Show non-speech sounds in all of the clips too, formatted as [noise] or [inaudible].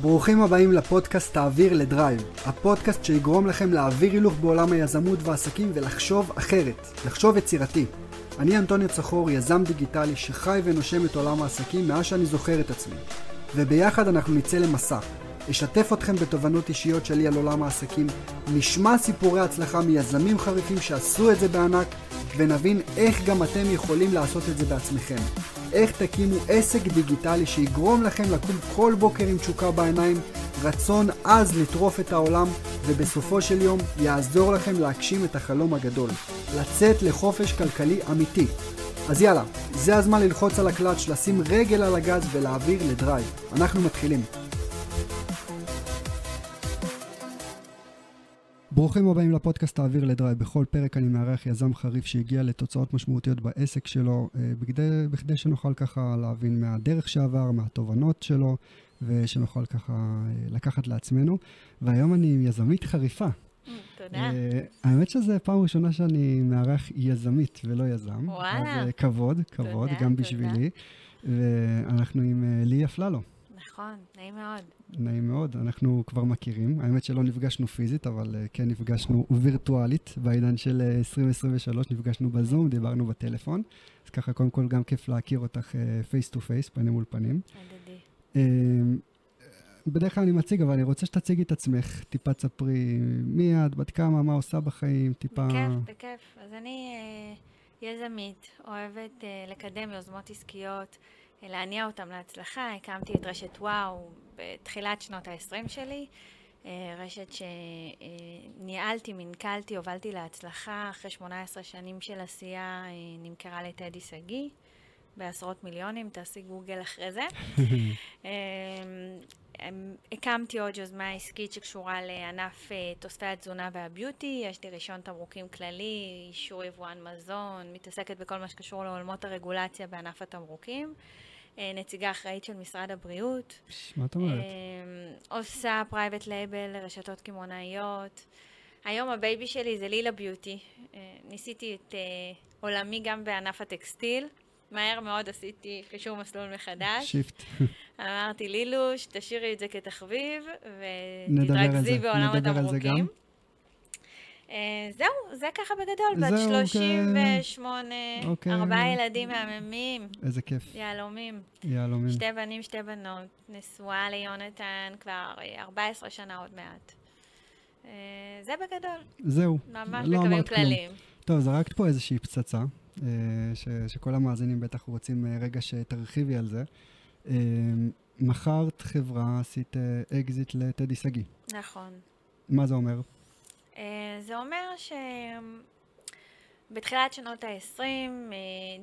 ברוכים הבאים לפודקאסט תעביר לדרייב, הפודקאסט שיגרום לכם להעביר הילוך בעולם היזמות והעסקים ולחשוב אחרת, לחשוב יצירתי. אני אנטוניו צחור, יזם דיגיטלי שחי ונושם את עולם העסקים מאז שאני זוכר את עצמי. וביחד אנחנו נצא למסע. אשתף אתכם בתובנות אישיות שלי על עולם העסקים, נשמע סיפורי הצלחה מיזמים חריפים שעשו את זה בענק, ונבין איך גם אתם יכולים לעשות את זה בעצמכם. איך תקימו עסק דיגיטלי שיגרום לכם לקום כל בוקר עם תשוקה בעיניים, רצון עז לטרוף את העולם, ובסופו של יום יעזור לכם להגשים את החלום הגדול, לצאת לחופש כלכלי אמיתי. אז יאללה, זה הזמן ללחוץ על הקלאץ', לשים רגל על הגז ולהעביר לדרייב. אנחנו מתחילים. ברוכים הבאים לפודקאסט תעביר לדרייב. בכל פרק אני מארח יזם חריף שהגיע לתוצאות משמעותיות בעסק שלו, אה, בכדי, בכדי שנוכל ככה להבין מהדרך שעבר, מהתובנות שלו, ושנוכל ככה אה, לקחת לעצמנו. והיום אני עם יזמית חריפה. תודה. Uh, האמת שזו פעם ראשונה שאני מארח יזמית ולא יזם. וואלה. אז כבוד, כבוד, תודה, גם תודה. בשבילי. ואנחנו עם uh, לי אפללו. נכון, נעים מאוד. נעים מאוד, אנחנו כבר מכירים. האמת שלא נפגשנו פיזית, אבל uh, כן נפגשנו וירטואלית. בעידן של uh, 2023 נפגשנו בזום, דיברנו בטלפון. אז ככה, קודם כל, גם כיף להכיר אותך face to face, פנים מול פנים. הדדי. אה, בדרך כלל אני מציג, אבל אני רוצה שתציגי את עצמך. טיפה תספרי מי את, בת כמה, מה עושה בחיים, טיפה... בכיף, בכיף. אז אני אה, יזמית, אוהבת אה, לקדם יוזמות עסקיות, אה, להניע אותן להצלחה. הקמתי את רשת וואו בתחילת שנות ה-20 שלי. אה, רשת שניהלתי, מנכלתי, הובלתי להצלחה. אחרי 18 שנים של עשייה אה, נמכרה לטדי שגיא. בעשרות מיליונים, תעשי גוגל אחרי זה. [laughs] אמ, אמ, הקמתי עוד יוזמה עסקית שקשורה לענף אה, תוספי התזונה וה beauty, יש לי רישיון תמרוקים כללי, אישור יבואן מזון, מתעסקת בכל מה שקשור לעולמות הרגולציה בענף התמרוקים. אה, נציגה אחראית של משרד הבריאות. מה את אומרת? אמ, עושה private label לרשתות קמעונאיות. היום ה baby שלי זה לילה ביוטי. אה, ניסיתי את אה, עולמי גם בענף הטקסטיל. מהר מאוד עשיתי חישוב מסלול מחדש. shift. אמרתי, לילוש, תשאירי את זה כתחביב, ותתרכזי בעולם נדבר על זה התמרוקים. גם. אה, זהו, זה ככה בגדול, בת זהו, כן. 38, אוקיי. ארבעה ילדים מהממים, איזה כיף. יהלומים, יהלומים. שתי בנים, שתי בנות, נשואה ליונתן כבר אה, 14 שנה עוד מעט. אה, זה בגדול, זהו. ממש לא בקווים. כלליים. טוב, זרקת פה איזושהי פצצה, אה, ש- שכל המאזינים בטח רוצים אה, רגע שתרחיבי על זה. אה, מכרת חברה, עשית אקזיט לטדי שגיא. נכון. מה זה אומר? אה, זה אומר שבתחילת שנות ה-20,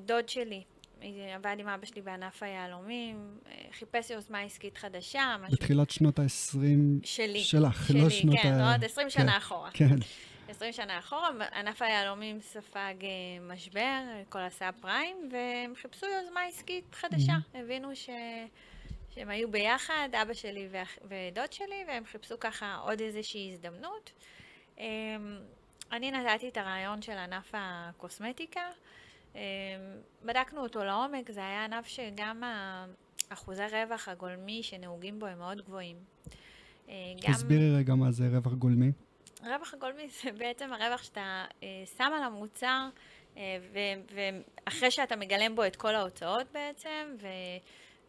דוד שלי אה, עבד עם אבא שלי בענף היהלומים, אה, חיפש יוזמה עסקית חדשה, משהו בתחילת שנות ה-20 שלי. שלך, שלי, לא שנות כן, ה... עוד 20 שנה אחורה. כן, 20 שנה אחורה, ענף היהלומים ספג אה, משבר, אה, כל הסאב פריים, והם חיפשו יוזמה עסקית חדשה. הבינו ש... שהם היו ביחד, אבא שלי ואח... ודוד שלי, והם חיפשו ככה עוד איזושהי הזדמנות. אמ, אני נתתי את הרעיון של ענף הקוסמטיקה. אמ, בדקנו אותו לעומק, זה היה ענף שגם האחוזי רווח הגולמי שנהוגים בו הם מאוד גבוהים. אה, גם- תסבירי רגע מה זה רווח גולמי. רווח הגולמי [laughs] זה בעצם הרווח שאתה אה, שם על המוצר, אה, ואחרי שאתה מגלם בו את כל ההוצאות בעצם, ו...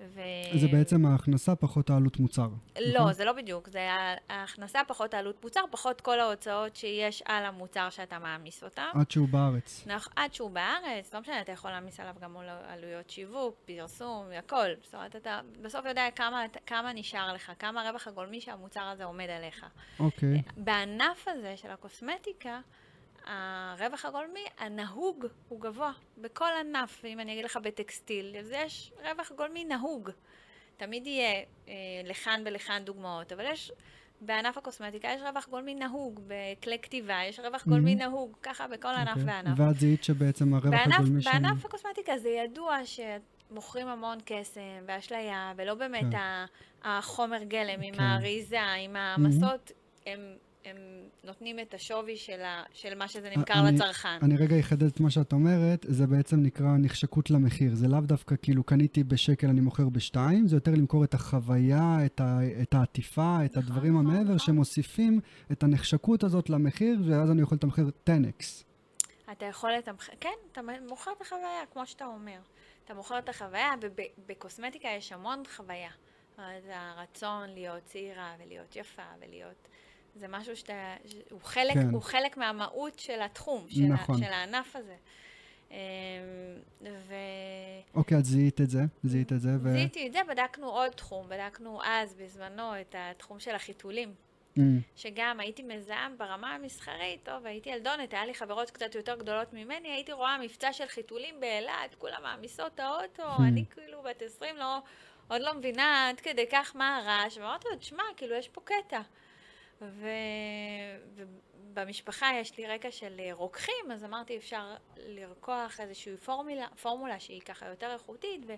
ו... זה בעצם ההכנסה פחות העלות מוצר. לא, נכון? זה לא בדיוק, זה ההכנסה פחות העלות מוצר, פחות כל ההוצאות שיש על המוצר שאתה מעמיס אותם. עד שהוא בארץ. נכ- עד שהוא בארץ, לא משנה, אתה יכול להעמיס עליו גם עלויות שיווק, פרסום, הכל. זאת אומרת, אתה בסוף יודע כמה, כמה נשאר לך, כמה הרווח הגולמי שהמוצר הזה עומד עליך. אוקיי. בענף הזה של הקוסמטיקה, הרווח הגולמי הנהוג הוא גבוה. בכל ענף, אם אני אגיד לך בטקסטיל, אז יש רווח גולמי נהוג. תמיד יהיה אה, לכאן ולכאן דוגמאות, אבל יש, בענף הקוסמטיקה יש רווח גולמי נהוג, בכלי כתיבה יש רווח גולמי מהמם. נהוג, ככה בכל ענף אוקיי. וענף. ואת זיהית שבעצם הרווח בענף, הגולמי שם... בענף הקוסמטיקה זה ידוע שמוכרים המון קסם ואשליה, ולא באמת כן. ה- החומר גלם עם כן. האריזה, עם העמסות, הם הם נותנים את השווי של, ה, של מה שזה נמכר אני- לצרכן. אני רגע אחדד את מה שאת אומרת, זה בעצם נקרא נחשקות למחיר. זה לאו דווקא כאילו קניתי בשקל, אני מוכר בשתיים, זה יותר למכור את החוויה, את, ה, את העטיפה, את נכון, הדברים נכון, המעבר, נכון. שמוסיפים את הנחשקות הזאת למחיר, ואז אני יכול לתמחר 10x. אתה יכול לתמחר, כן, אתה מוכר את החוויה, כמו שאתה אומר. אתה מוכר את החוויה, ובקוסמטיקה יש המון חוויה. אז הרצון להיות צעירה ולהיות יפה ולהיות... זה משהו שאתה... הוא חלק, כן. הוא חלק מהמהות של התחום, של, נכון. ה, של הענף הזה. אמ, ו... אוקיי, את זיהית את זה, זיהית את זה, ו... זיהיתי את זה, בדקנו עוד תחום, בדקנו אז, בזמנו, את התחום של החיתולים. Mm, שגם הייתי מזהה ברמה המסחרית, טוב, הייתי ילדונת, היה לי חברות קצת יותר גדולות ממני, הייתי רואה מבצע של חיתולים באילת, כולם מעמיסות את האוטו, Hmm. אני כאילו בת 20, לא, עוד לא מבינה עד כדי כך מה הרעש, ואמרתי לו, תשמע, כאילו, יש פה קטע. ו... ובמשפחה יש לי רקע של אה, רוקחים, אז אמרתי, אפשר לרקוח איזושהי פורמולה, פורמולה שהיא ככה יותר איכותית, ו...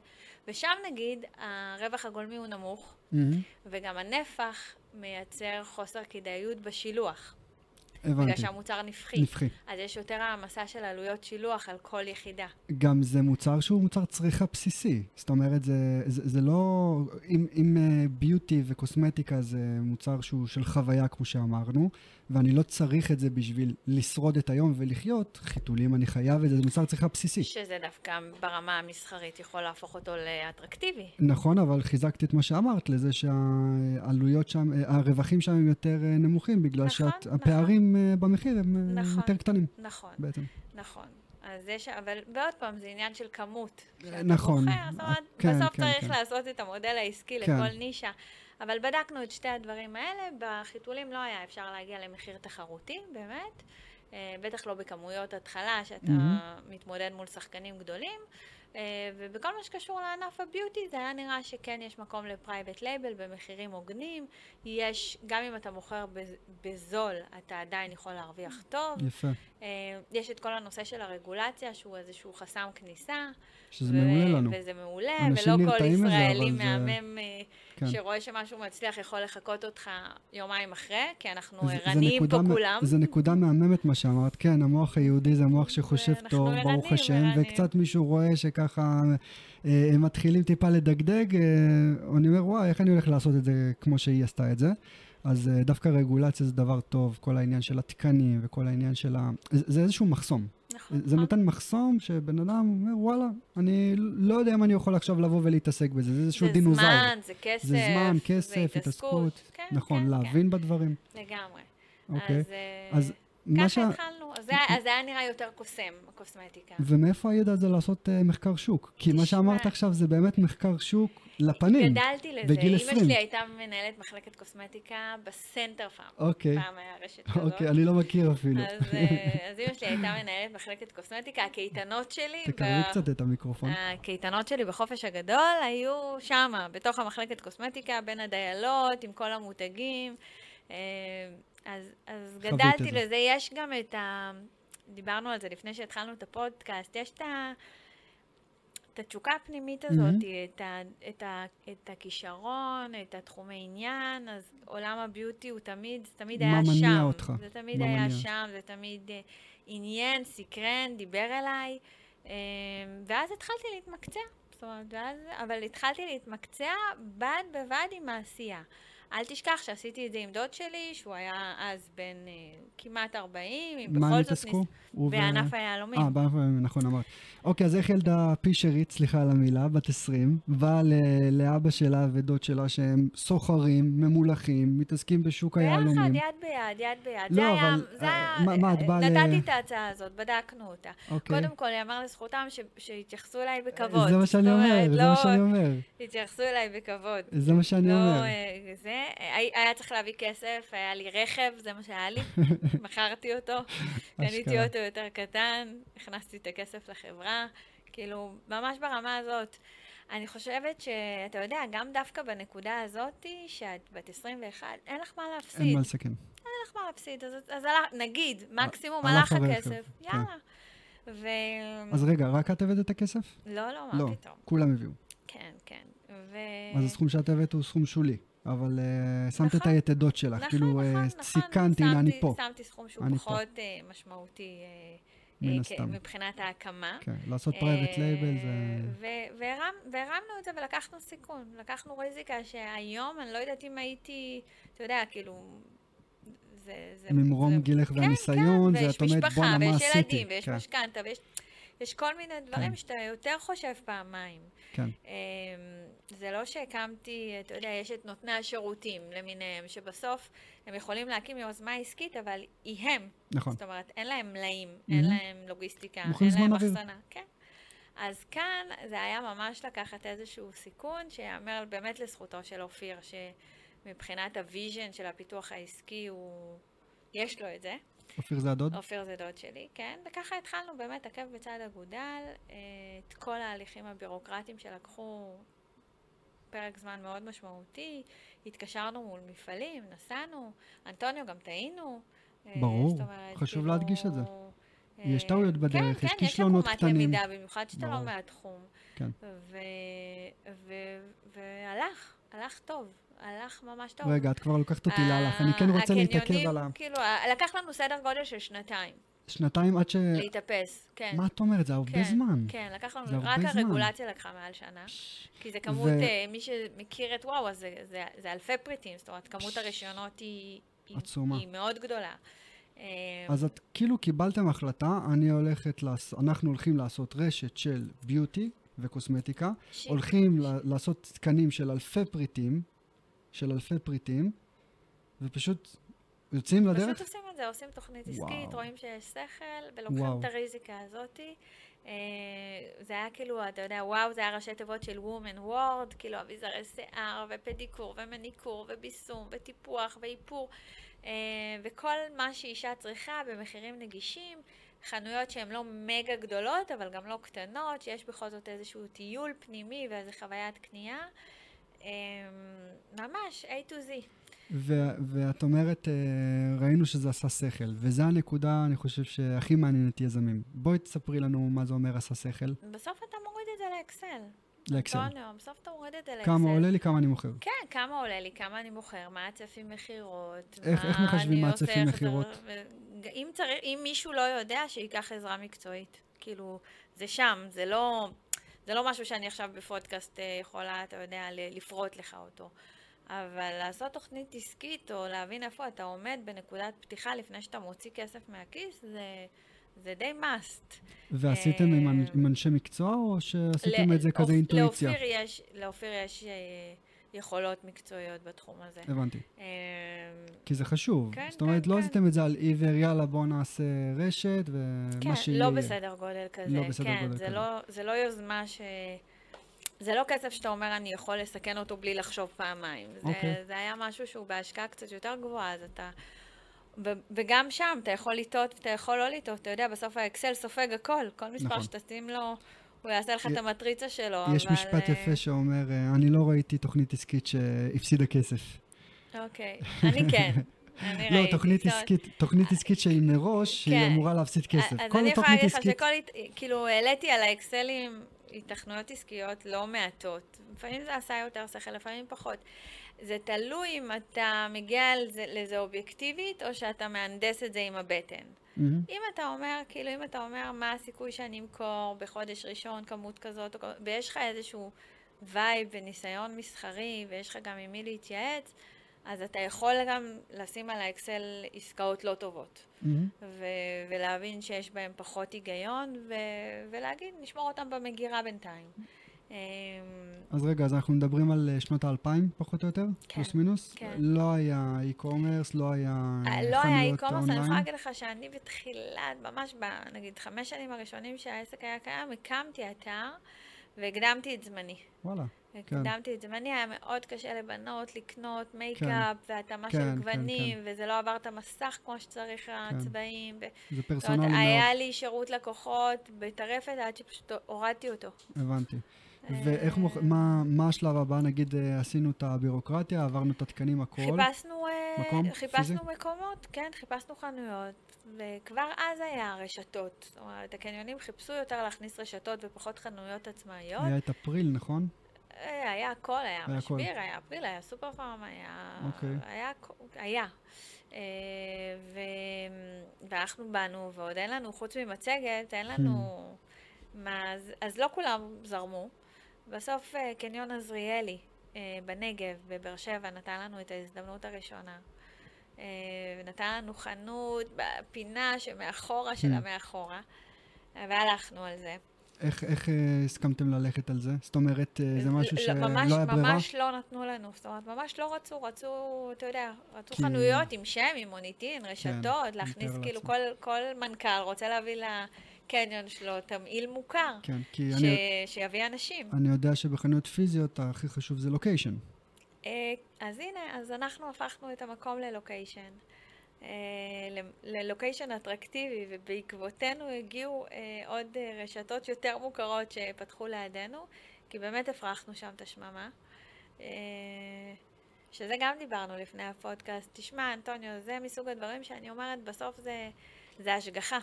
ושם נגיד, הרווח הגולמי הוא נמוך, מהמם. וגם הנפח מייצר חוסר כדאיות בשילוח. בגלל הבנתי. שהמוצר נפחי. נפחי. אז יש יותר העמסה של עלויות שילוח על כל יחידה. גם זה מוצר שהוא מוצר צריכה בסיסי. זאת אומרת, זה, זה, זה לא... אם, אם אה, ביוטי וקוסמטיקה זה מוצר שהוא של חוויה, כמו שאמרנו, ואני לא צריך את זה בשביל לשרוד את היום ולחיות, חיתולים אני חייב את זה, זה מוצר צריכה בסיסי. שזה דווקא ברמה המסחרית יכול להפוך אותו לאטרקטיבי. נכון, אבל חיזקתי את מה שאמרת, לזה שהעלויות שם, הרווחים שם הם יותר אה, נמוכים, בגלל נכון, שהפערים אה, במחיר הם אה, נכון. יותר קטנים נכון, בעצם. נכון. אז יש, אבל ועוד פעם, זה עניין של כמות. שאתה נכון. בוחר, זאת אומרת, כן, בסוף כן, צריך כן. לעשות את המודל העסקי כן. לכל נישה. אבל בדקנו את שתי הדברים האלה, בחיתולים לא היה אפשר להגיע למחיר תחרותי, באמת. אה, בטח לא בכמויות התחלה, שאתה מהמם. מתמודד מול שחקנים גדולים. אה, ובכל מה שקשור לענף ה beauty, זה היה נראה שכן יש מקום ל private label במחירים הוגנים. יש, גם אם אתה מוכר בז- בזול, אתה עדיין יכול להרוויח טוב. יפה. אה, יש את כל הנושא של הרגולציה, שהוא איזשהו חסם כניסה. שזה ו- מעולה לנו. וזה מעולה, ולא כל ישראלי זה- מהמם אה, כן. שרואה שמשהו מצליח יכול לחקות אותך יומיים אחרי, כי אנחנו זה- זה ערניים פה מ- כולם. זה נקודה מהממת מה שאמרת. כן, המוח היהודי זה המוח שחושב טוב, ברוך השם. וקצת מישהו רואה שככה אה, הם מתחילים טיפה לדגדג, אה, אני אומר, וואי, איך אני הולך לעשות את זה כמו שהיא עשתה את זה? אז אה, דווקא רגולציה זה דבר טוב, כל העניין של התקנים וכל העניין של ה... זה זה איזשהו מחסום. נכון, זה. נותן מחסום שבן אדם אומר, וואלה, אני לא יודע אם אני יכול עכשיו לבוא ולהתעסק בזה, זה איזשהו זה דינוזאור. זמן, זה כסף, זה זמן, זה כסף, התעסקות. כן, נכון, כן, להבין בדברים. כן, לגמרי. אוקיי. אז, אה, אז מה ש... ככה התחלנו. אז זה אז זה היה נראה יותר קוסם, הקוסמטיקה. ומאיפה הידע הזה לעשות uh, מחקר שוק? כי מה שאמרת עכשיו זה באמת מחקר שוק לפנים. גדלתי לזה. בגיל אימא 20. שלי הייתה מנהלת מחלקת קוסמטיקה בסנטר פארם. אוקיי, פעם היה רשת [laughs] כזאת. אוקיי, אני לא מכיר אפילו. אז, אה, [laughs] אז אימא שלי הייתה מנהלת מחלקת קוסמטיקה, הקייטנות שלי, תקרבי ב- קצת את המיקרופון. הקייטנות שלי בחופש הגדול היו שמה, בתוך המחלקת קוסמטיקה, בין הדיילות, עם כל המותגים. אז, אז גדלתי את זה. לזה. יש גם את ה... דיברנו על זה לפני שהתחלנו את הפודקאסט, יש את ה... את התשוקה הפנימית הזאת, מהמם. את, ה, את, ה, את הכישרון, את התחומי עניין, אז עולם הביוטי הוא תמיד, זה תמיד מה היה מניע שם. אותך? זה תמיד מה היה מניע? שם, זה תמיד אה, עניין, סקרן, דיבר אליי, אה, ואז התחלתי להתמקצע. זאת אומרת, ואז, אבל התחלתי להתמקצע בד בבד עם העשייה. אל תשכח שעשיתי את זה עם דוד שלי, שהוא היה אז בן אה, כמעט 40, אם מה בכל הם זאת התעסקו? הוא ו- בענף היהלומים. אה, בענף היהלומים, נכון אמרת. אוקיי, אז איך ילדה פישרית, סליחה על המילה, בת 20, באה לאבא שלה ודוד שלה שהם סוחרים, ממולחים, מתעסקים בשוק ביחד, היהלומים. יד ביד, יד ביד. לא, זה היה, אבל, זה אה, היה, מה- מה, את באה ל- נתתי את ההצעה הזאת, בדקנו אותה. אוקיי. קודם כל, יאמר לזכותם שהתייחסו אליי בכבוד. זה מה שאני אומר, זה לא- מה שאני אומר. התייחסו אליי בכבוד. זה מה שאני לא, אומר. אה, זה, היה צריך להביא כסף, היה לי רכב, זה מה שהיה לי, [laughs] מכרתי אותו, קניתי. אוטו יותר קטן, הכנסתי את הכסף לחברה, כאילו, ממש ברמה הזאת. אני חושבת שאתה יודע, גם דווקא בנקודה הזאת, שאת בת 21, אין לך מה להפסיד. אין מה לסכן. אין לך מה להפסיד, אז, אז הלך, נגיד, מקסימום הלך הכסף, כן. יאללה. ו... אז רגע, רק את הבאת את הכסף? לא, לא, לא, מה פתאום. כולם הביאו. כן, כן. ו... אז הסכום שאת הבאת הוא סכום שולי. אבל אה, שמת את נכון. היתדות שלך, נכון, כאילו נכון, אה, נכון. סיכנת, הנה אני פה. שמתי סכום שהוא פה. פחות אה, משמעותי אה, אה, הסתם. כ- מבחינת ההקמה. כן, לעשות private label זה... אה, והרמנו את זה ולקחנו סיכון. לקחנו ריזיקה שהיום, אני לא יודעת אם הייתי, אתה יודע, כאילו... זה, זה, ממרום זה- גילך כן, והניסיון, כן, ואת אומרת, ויש בואנה, משפחה, מה ויש עשיתי? ילדים, ויש כן, משכנתה, ויש יש כל מיני דברים כן. שאתה יותר חושב פעמיים. כן, אמ, זה לא שהקמתי, אתה יודע, יש את נותני השירותים למיניהם, שבסוף הם יכולים להקים יוזמה עסקית, אבל היא הם. נכון. זאת אומרת, אין להם מלאים, אין Mhm. להם לוגיסטיקה, אין להם. אחסנה. כן. אז כאן זה היה ממש לקחת איזשהו סיכון, שיאמר באמת לזכותו של אופיר, שמבחינת ה vision של הפיתוח העסקי, הוא... יש לו את זה. אופיר זה הדוד? אופיר זה דוד שלי, כן, וככה התחלנו באמת עקב בצד אגודל, אה, את כל ההליכים הבירוקרטיים שלקחו פרק זמן מאוד משמעותי, התקשרנו מול מפעלים, נסענו, אנטוניו גם טעינו. אה, ברור, אומרת, חשוב כאילו, להדגיש את זה. אה, יש טעויות בדרך, כן, יש כן, כישלונות יש קטנים. עקומת למידה, במיוחד שאתה ברור. לא מהתחום. כן. ו- ו- והלך, הלך טוב, הלך ממש טוב. רגע, את כבר לוקחת אותי להלך. אני כן רוצה להתעכב הקניונים, על ה... כאילו, לקח לנו סדר גודל של שנתיים שנתיים עד ש... להתאפס, כן. מה את אומרת? זה הרבה כן, זמן. כן, לקח לנו, רק זמן. הרגולציה לקחה מעל שנה, כי זה כמות, ו- אה, מי שמכיר את וואו, אז זה, זה, זה אלפי פריטים, זאת אומרת, כמות הרישיונות היא, עצומה. היא מאוד גדולה. אה, אז את כאילו קיבלתם החלטה, אני הולכת, לעש... אנחנו הולכים לעשות רשת של ביוטי וקוסמטיקה, ש- הולכים ל- לעשות תקנים של אלפי פריטים, של אלפי פריטים, ופשוט יוצאים פשוט לדרך? עושים את זה, עושים תוכנית עסקית. רואים שיש שכל, ולוקחים וואו. את הריזיקה הזאתי. אה, זה היה כאילו, אתה יודע, וואו, זה היה ראשי תיבות של Woman Word, כאילו אביזרי שיער, ופדיקור, ומניקור, וביסום, וטיפוח, ואיפור, וכל מה שאישה צריכה במחירים נגישים. חנויות שהן לא מגה גדולות, אבל גם לא קטנות, שיש בכל זאת איזשהו טיול פנימי ואיזו חוויית קנייה. אה, ממש, A to Z. ו- ואת אומרת, אה, ראינו שזה עשה שכל, וזו הנקודה, אני חושב, שהכי מעניינת יזמים. בואי תספרי לנו מה זה אומר עשה שכל, בסוף אתה מוריד את זה לאקסל. לאקסל. אנטוניו, בסוף אתה מוריד את זה לאקסל. כמה עולה לי, כמה אני מוכר. כן, כמה עולה לי, כמה אני מוכר, מה הצפי מכירות. איך- איך מחשבים מה הצפי מכירות? אם, צריך, אם מישהו לא יודע, שייקח עזרה מקצועית. כאילו, זה שם, זה לא, זה לא משהו שאני עכשיו בפודקאסט אה, יכולה, אתה יודע, לפרוט לך אותו. אבל לעשות תוכנית עסקית, או להבין איפה אתה עומד בנקודת פתיחה לפני שאתה מוציא כסף מהכיס, זה, זה די must. ועשיתם עם, אה, עם אנשי מקצוע, או שעשיתם ל- את זה כזה אינטואיציה? לאופיר יש, לאופיר יש אה, יכולות מקצועיות בתחום הזה. הבנתי. אה, כי זה חשוב. כן, זאת אומרת, כן, לא כן. עשיתם את זה על עיוור, יאללה, בואו נעשה רשת, ומה כן, שיהיה. לא בסדר גודל כזה. לא בסדר כן, גודל זה כזה. לא, זה לא יוזמה ש... זה לא כסף שאתה אומר, אני יכול לסכן אותו בלי לחשוב פעמיים. זה, אוקיי. זה היה משהו שהוא בהשקעה קצת יותר גבוהה, אז אתה... ו- וגם שם, אתה יכול לטעות ואתה יכול לא לטעות. אתה יודע, בסוף האקסל סופג הכל. כל מספר נכון. שתשים לו, הוא יעשה לך את י- המטריצה שלו, יש אבל... משפט אה, יפה שאומר, אה, אני לא ראיתי תוכנית עסקית שהפסידה כסף. אוקיי, אני כן. [laughs] אני לא, ראיתי. תוכנית זאת עסקית, תוכנית עסקית שהיא מראש, שהיא כן. אמורה להפסיד כסף. אז אני יכולה להגיד לך שכל, כאילו, העליתי על האקסלים התכנויות עסקיות לא מעטות. לפעמים זה עשה יותר שכל, לפעמים פחות. זה תלוי אם אתה מגיע לזה, לזה אובייקטיבית, או שאתה מהנדס את זה עם הבטן. מהמם. אם אתה אומר, כאילו, אם אתה אומר מה הסיכוי שאני אמכור בחודש ראשון כמות כזאת, ויש לך איזשהו vibe וניסיון מסחרי, ויש לך גם עם מי להתייעץ, אז אתה יכול גם לשים על האקסל עסקאות לא טובות. מהמם. ו- ולהבין שיש בהם פחות היגיון, ו- ולהגיד, נשמור אותם במגירה בינתיים. אמ, אז רגע, אז אנחנו מדברים על אה, שנות האלפיים, פחות או יותר? כן, פלוס מינוס? כן. לא היה e-commerce, לא היה אה, לא היה e-commerce, אני יכולה? להגיד לך שאני בתחילת, ממש ב... נגיד חמש שנים הראשונים שהעסק היה קיים, הקמתי אתר והקדמתי את זמני. וואלה. הקדמתי את זמני, היה מאוד קשה לבנות, לקנות מייקאפ והתאמה כן, של כן, גוונים, וזה לא עבר את המסך כמו שצריך, הצבעים. ו- זה פרסונלי מאוד, היה לי שירות לקוחות בטרפת עד שפשוט הורדתי אותו. הבנתי. ואיך, מוכ- מה- מה השלב הבא? נגיד אה, עשינו את הבירוקרטיה, עברנו את התקנים, הכל. חיפשנו, אה, מקום? חיפשנו פיזי? מקומות, כן, חיפשנו חנויות, וכבר אז היה רשתות. זאת אומרת, הקניונים חיפשו יותר להכניס רשתות ופחות חנויות עצמאיות. היה את אפריל, נכון? אה, היה הכל, היה היה הכל. משביר, היה אפריל, היה סופר פארם, היה... אוקיי. היה... היה. ו- ואנחנו באנו, ועוד אין לנו, חוץ ממצגת, אין לנו... מה, אז, אז לא כולם זרמו. בסוף אה, קניון עזריאלי אה, בנגב, בבאר שבע, נתן לנו את ההזדמנות הראשונה. אה, ונתן לנו חנות בפינה שמאחורה של Hmm. המאחורה, והלכנו על זה. איך, איך הסכמתם ללכת על זה? זאת אומרת, זה משהו לא, שלא ממש, היה ברירה? ממש לא נתנו לנו, זאת אומרת, ממש לא רצו, רצו, אתה יודע, רצו כי- חנויות עם שם, עם מוניטין, רשתות, אני להכניס, כאילו. כל, כל מנכ"ל רוצה להביא לקניון שלו תמהיל מוכר, כן, כי ש... אני, שיביא אנשים. אני יודע שבחנויות פיזיות הכי חשוב זה לוקיישן. אה, אז הנה, אז אנחנו הפכנו את המקום ללוקיישן. אה, ללוקיישן אטרקטיבי, ובעקבותינו הגיעו אה, עוד רשתות יותר מוכרות שפתחו לידינו, כי באמת הפרחנו שם את השממה. שזה גם דיברנו לפני הפודקאסט. תשמע, אנטוניו, זה מסוג הדברים שאני אומרת, בסוף זה, זה השגחה.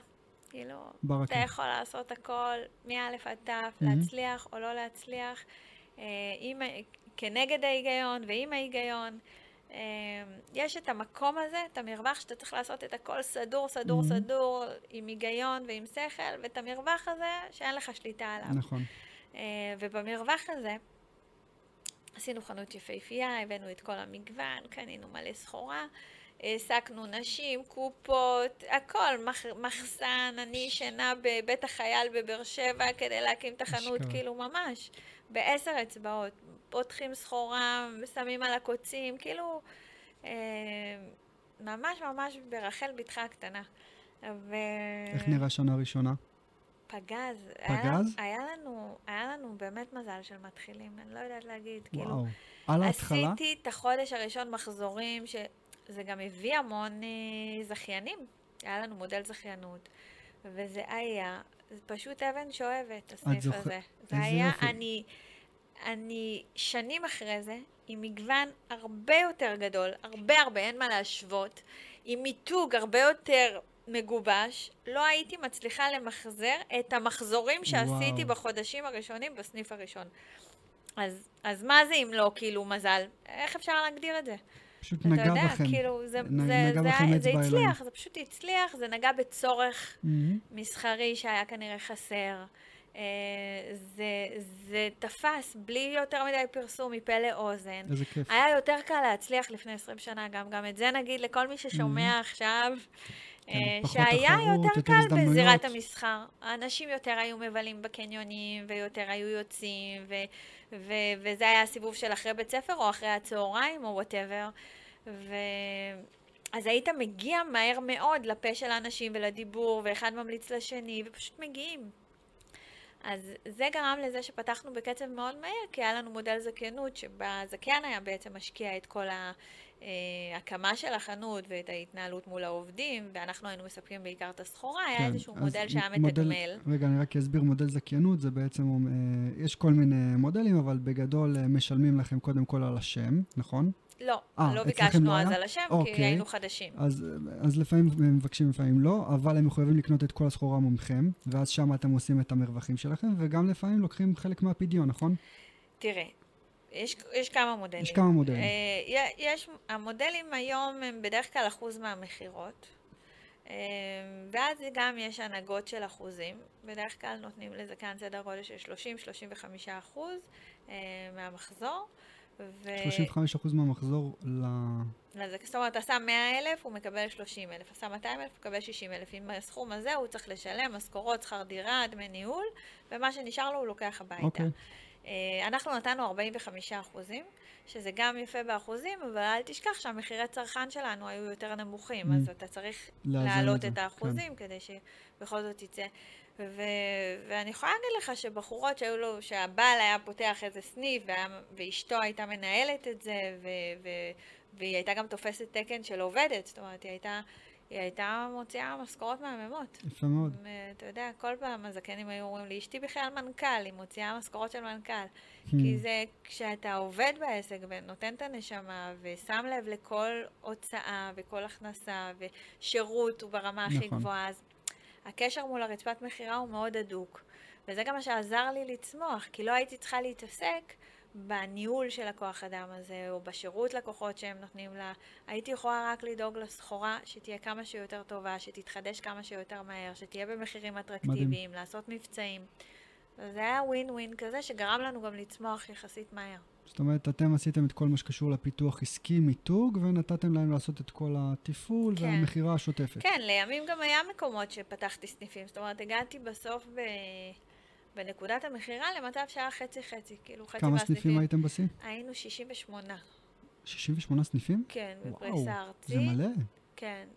כאילו, ברכה. אתה יכול לעשות הכל, מא' עד ת', Mhm. להצליח או לא להצליח, אה, עם, כנגד ההיגיון ועם ההיגיון. אה, יש את המקום הזה, את המרווח שאתה צריך לעשות את הכל סדור, סדור, Mhm. סדור, עם היגיון ועם שכל, ואת המרווח הזה שאין לך שליטה עליו. נכון. אה, ובמרווח הזה עשינו חנות יפהפייה, הבאנו את כל המגוון, קנינו מלא סחורה, העסקנו נשים, קופות, הכל, מח, מחסן, אני ישנה בבית החייל בבאר שבע כדי להקים את החנות. כאילו ממש, בעשר אצבעות, פותחים סחורה, שמים על הקוצים, כאילו, אה, ממש ממש ברחל בתך הקטנה. ו... איך נראה שנה ראשונה? פגז. פגז? היה, היה, לנו, היה לנו באמת מזל של מתחילים, אני לא יודעת להגיד. כאילו, וואו. על ההתחלה? עשיתי את החודש הראשון מחזורים, שזה גם הביא המון אה, זכיינים. היה לנו מודל זכיינות, וזה היה, זה פשוט אבן שואבת, הסניף זוכ- הזה. זה היה, יופי. אני, אני שנים אחרי זה, עם מגוון הרבה יותר גדול, הרבה הרבה, אין מה להשוות, עם מיתוג הרבה יותר מגובש, לא הייתי מצליחה למחזר את המחזורים שעשיתי וואו. בחודשים הראשונים בסניף הראשון. אז, אז מה זה אם לא כאילו מזל? איך אפשר להגדיר את זה? פשוט נגע יודע, בכם. כאילו, זה, נ- זה, נגע זה, בכם זה, אצבע הצליח. זה פשוט הצליח, זה נגע בצורך מהמם. מסחרי שהיה כנראה חסר. אה, זה, זה תפס בלי יותר מדי פרסום מפה לאוזן. איזה כיף. היה יותר קל להצליח לפני 20 שנה, גם, גם את זה נגיד לכל מי ששומע עכשיו, אה, כן, פחות שהיה תחרות, יותר יותר קל הזדמנויות. בזירת המסחר. האנשים יותר היו מבלים בקניונים, ויותר היו יוצאים, ו, ו, וזה היה הסיבוב של אחרי בית ספר, או אחרי הצהריים, או whatever. ו... אז היית מגיע מהר מאוד לפה של האנשים ולדיבור, ואחד ממליץ לשני, ופשוט מגיעים. אז זה גרם לזה שפתחנו בקצב מאוד מהיר, כי היה לנו מודל זכיינות, שבה הזכיין היה בעצם משקיע את כל ההקמה של החנות ואת ההתנהלות מול העובדים, ואנחנו היינו מספקים בעיקר את הסחורה, היה כן, איזשהו מודל שהיה מתגמל. רגע, אני רק אסביר, מודל זכיינות זה בעצם, אה, יש כל מיני מודלים, אבל בגדול אה, משלמים לכם קודם כל על השם, נכון? לא, אה, לא ביקשנו לא אז? על השם, כי אוקיי. היינו חדשים. אז, אז לפעמים הם מבקשים, לפעמים לא, אבל הם מחויבים לקנות את כל הסחורה מומכם, ואז שם אתם עושים את המרווחים שלכם, וגם לפעמים לוקחים חלק מהפדיון, נכון? תראה, יש, יש כמה מודלים. יש כמה מודלים. אה, יש, המודלים היום הם בדרך כלל אחוז מהמכירות, אה, ואז גם יש הנהגות של אחוזים. בדרך כלל נותנים לזכיין סדר גודל של 30-35 אחוז אה, מהמחזור. ו... 35% מהמחזור ל... לזכ... זאת אומרת, עשה 100 אלף, הוא מקבל 30 אלף, עשה 200 אלף, הוא מקבל 60 אלף. עם הסכום הזה הוא צריך לשלם משכורות, שכר דירה, דמי ניהול, ומה שנשאר לו הוא לוקח הביתה. אוקיי. אה, אנחנו נתנו 45 אחוזים, שזה גם יפה באחוזים, אבל אל תשכח שהמחירי צרכן שלנו היו יותר נמוכים, Mm. אז אתה צריך להעלות את את האחוזים כדי שבכל זאת תצא. ו- ואני יכולה להגיד לך שבחורות שהיו לו, שהבעל היה פותח איזה סניף והיה, ואשתו הייתה מנהלת את זה ו- ו- והיא הייתה גם תופסת תקן של עובדת, זאת אומרת, היא הייתה, היא הייתה מוציאה משכורות מהממות. יפה מאוד. אה, אתה יודע, כל פעם הזקנים היו אומרים לי, אשתי בכלל מנכ"ל, היא מוציאה משכורות של מנכ"ל. Hmm. כי זה כשאתה עובד בעסק ונותן את הנשמה ושם לב לכל הוצאה וכל הכנסה ושירות הוא ברמה הכי נכון. גבוהה, אז הקשר מול הרצפת מכירה הוא מאוד הדוק. וזה גם מה שעזר לי לצמוח, כי לא הייתי צריכה להתעסק בניהול של הכוח אדם הזה, או בשירות לקוחות שהם נותנים לה. הייתי יכולה רק לדאוג לסחורה שתהיה כמה שיותר טובה, שתתחדש כמה שיותר מהר, שתהיה במחירים אטרקטיביים, מדהים. לעשות מבצעים. זה היה ווין ווין כזה שגרם לנו גם לצמוח יחסית מהר. זאת אומרת, אתם עשיתם את כל מה שקשור לפיתוח עסקי, מיתוג, ונתתם להם לעשות את כל התפעול כן. והמכירה השוטפת. כן, לימים גם היה מקומות שפתחתי סניפים. זאת אומרת, הגעתי בסוף ב... בנקודת המכירה למצב שהיה חצי-חצי, כאילו חצי מהסניפים. כמה סניפים הייתם בשיא? היינו 68. 68 סניפים? כן, בפריסה ארצית. זה מלא. כן.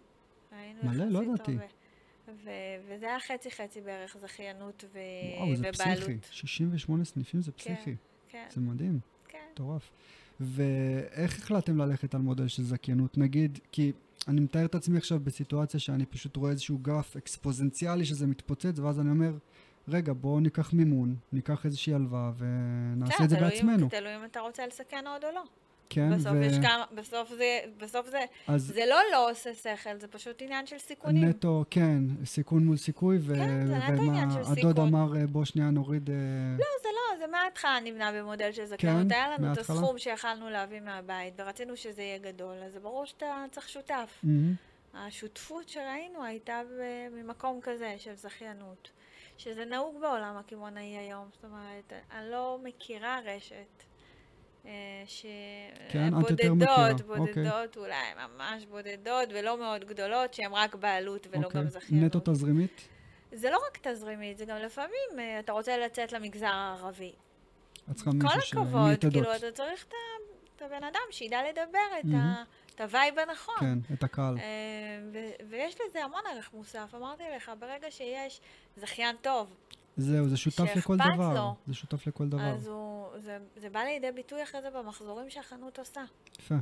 היינו מלא? לא ידעתי. ו- וזה היה חצי-חצי בערך זכיינות ו- וואו, זה ובעלות. פסיכי. 68 סניפים זה כן, פסיכי. כן, כן. זה מדהים. כן. מטורף. ואיך החלטתם ללכת על מודל של זכיינות? נגיד, כי אני מתאר את עצמי עכשיו בסיטואציה שאני פשוט רואה איזשהו גרף אקספוזנציאלי שזה מתפוצץ, ואז אני אומר, רגע, בואו ניקח מימון, ניקח איזושהי הלוואה ונעשה את זה בעצמנו. כן, תלוי אם אתה רוצה לסכן עוד או לא. כן, בסוף ו... יש כמה, בסוף זה, בסוף זה, אז... זה לא לא עושה שכל, זה פשוט עניין של סיכונים. נטו, כן, סיכון מול סיכוי, ו... כן, זה נטו עניין של סיכון. הדוד אמר, אה, בוא שנייה נוריד... אה, לא, זה לא, זה מההתחלה נבנה במודל של זכאות. כן, היה לנו מהתחלה? את הסכום שיכלנו להביא מהבית, ורצינו שזה יהיה גדול, אז זה ברור שאתה צריך שותף. Mm-hmm. השותפות שראינו הייתה ממקום כזה, של זכיינות. שזה נהוג בעולם הקמעונאי היום, זאת אומרת, אני לא מכירה רשת אה, כן, שבודדות, בודדות, אוקיי. אולי ממש בודדות ולא מאוד גדולות, שהן רק בעלות ולא אוקיי. גם זכיינות. נטו תזרימית? זה לא רק תזרימית, זה גם לפעמים, אה, אתה רוצה לצאת למגזר הערבי. את צריכה מישהו ש... כל הכבוד, כאילו, אתה צריך את הבן אדם שידע לדבר את ה... את ה vibe הנכון. כן, את הקהל. אה, ויש לזה המון ערך מוסף. אמרתי לך, ברגע שיש זכיין טוב, זהו, זה שותף לכל דבר. לו, זה שותף לכל דבר. אז הוא, זה, זה בא לידי ביטוי אחרי זה במחזורים שהחנות עושה. יפה.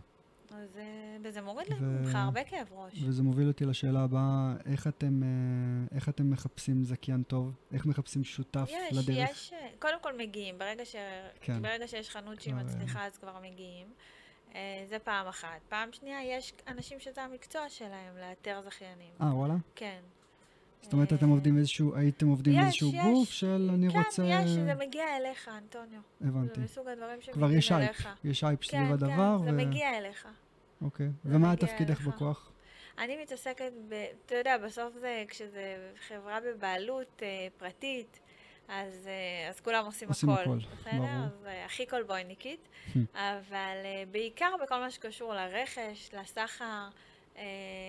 אז, אה, וזה מוריד ו... ממך הרבה כאב ראש. וזה מוביל אותי לשאלה הבאה, איך אתם, אה, איך אתם מחפשים זכיין טוב? איך מחפשים שותף יש, לדרך? יש, קודם כל מגיעים. ברגע, ש... כן. ברגע שיש חנות שהיא מצליחה, אז כבר מגיעים. אה, זה פעם אחת. פעם שנייה, יש אנשים שזה המקצוע שלהם, לאתר זכיינים. אה, וואלה? כן. זאת אומרת, אתם עובדים איזשהו, הייתם עובדים יש, באיזשהו יש. גוף של אני כן, רוצה... כן, יש, זה מגיע אליך, אנטוניו. הבנתי. זה מסוג הדברים שמגיעים כבר יש אליך. אייפ, יש אייפ סביב כן, הדבר. כן, ו... זה מגיע אליך. אוקיי, ומה תפקידך בכוח? אני מתעסקת ב... אתה יודע, בסוף זה, כשזה חברה בבעלות אה, פרטית, אז, אה, אז כולם עושים, עושים הכל. הכל, בסדר? אז אה, הכי קולבויניקית. אבל אה, בעיקר בכל מה שקשור לרכש, לסחר,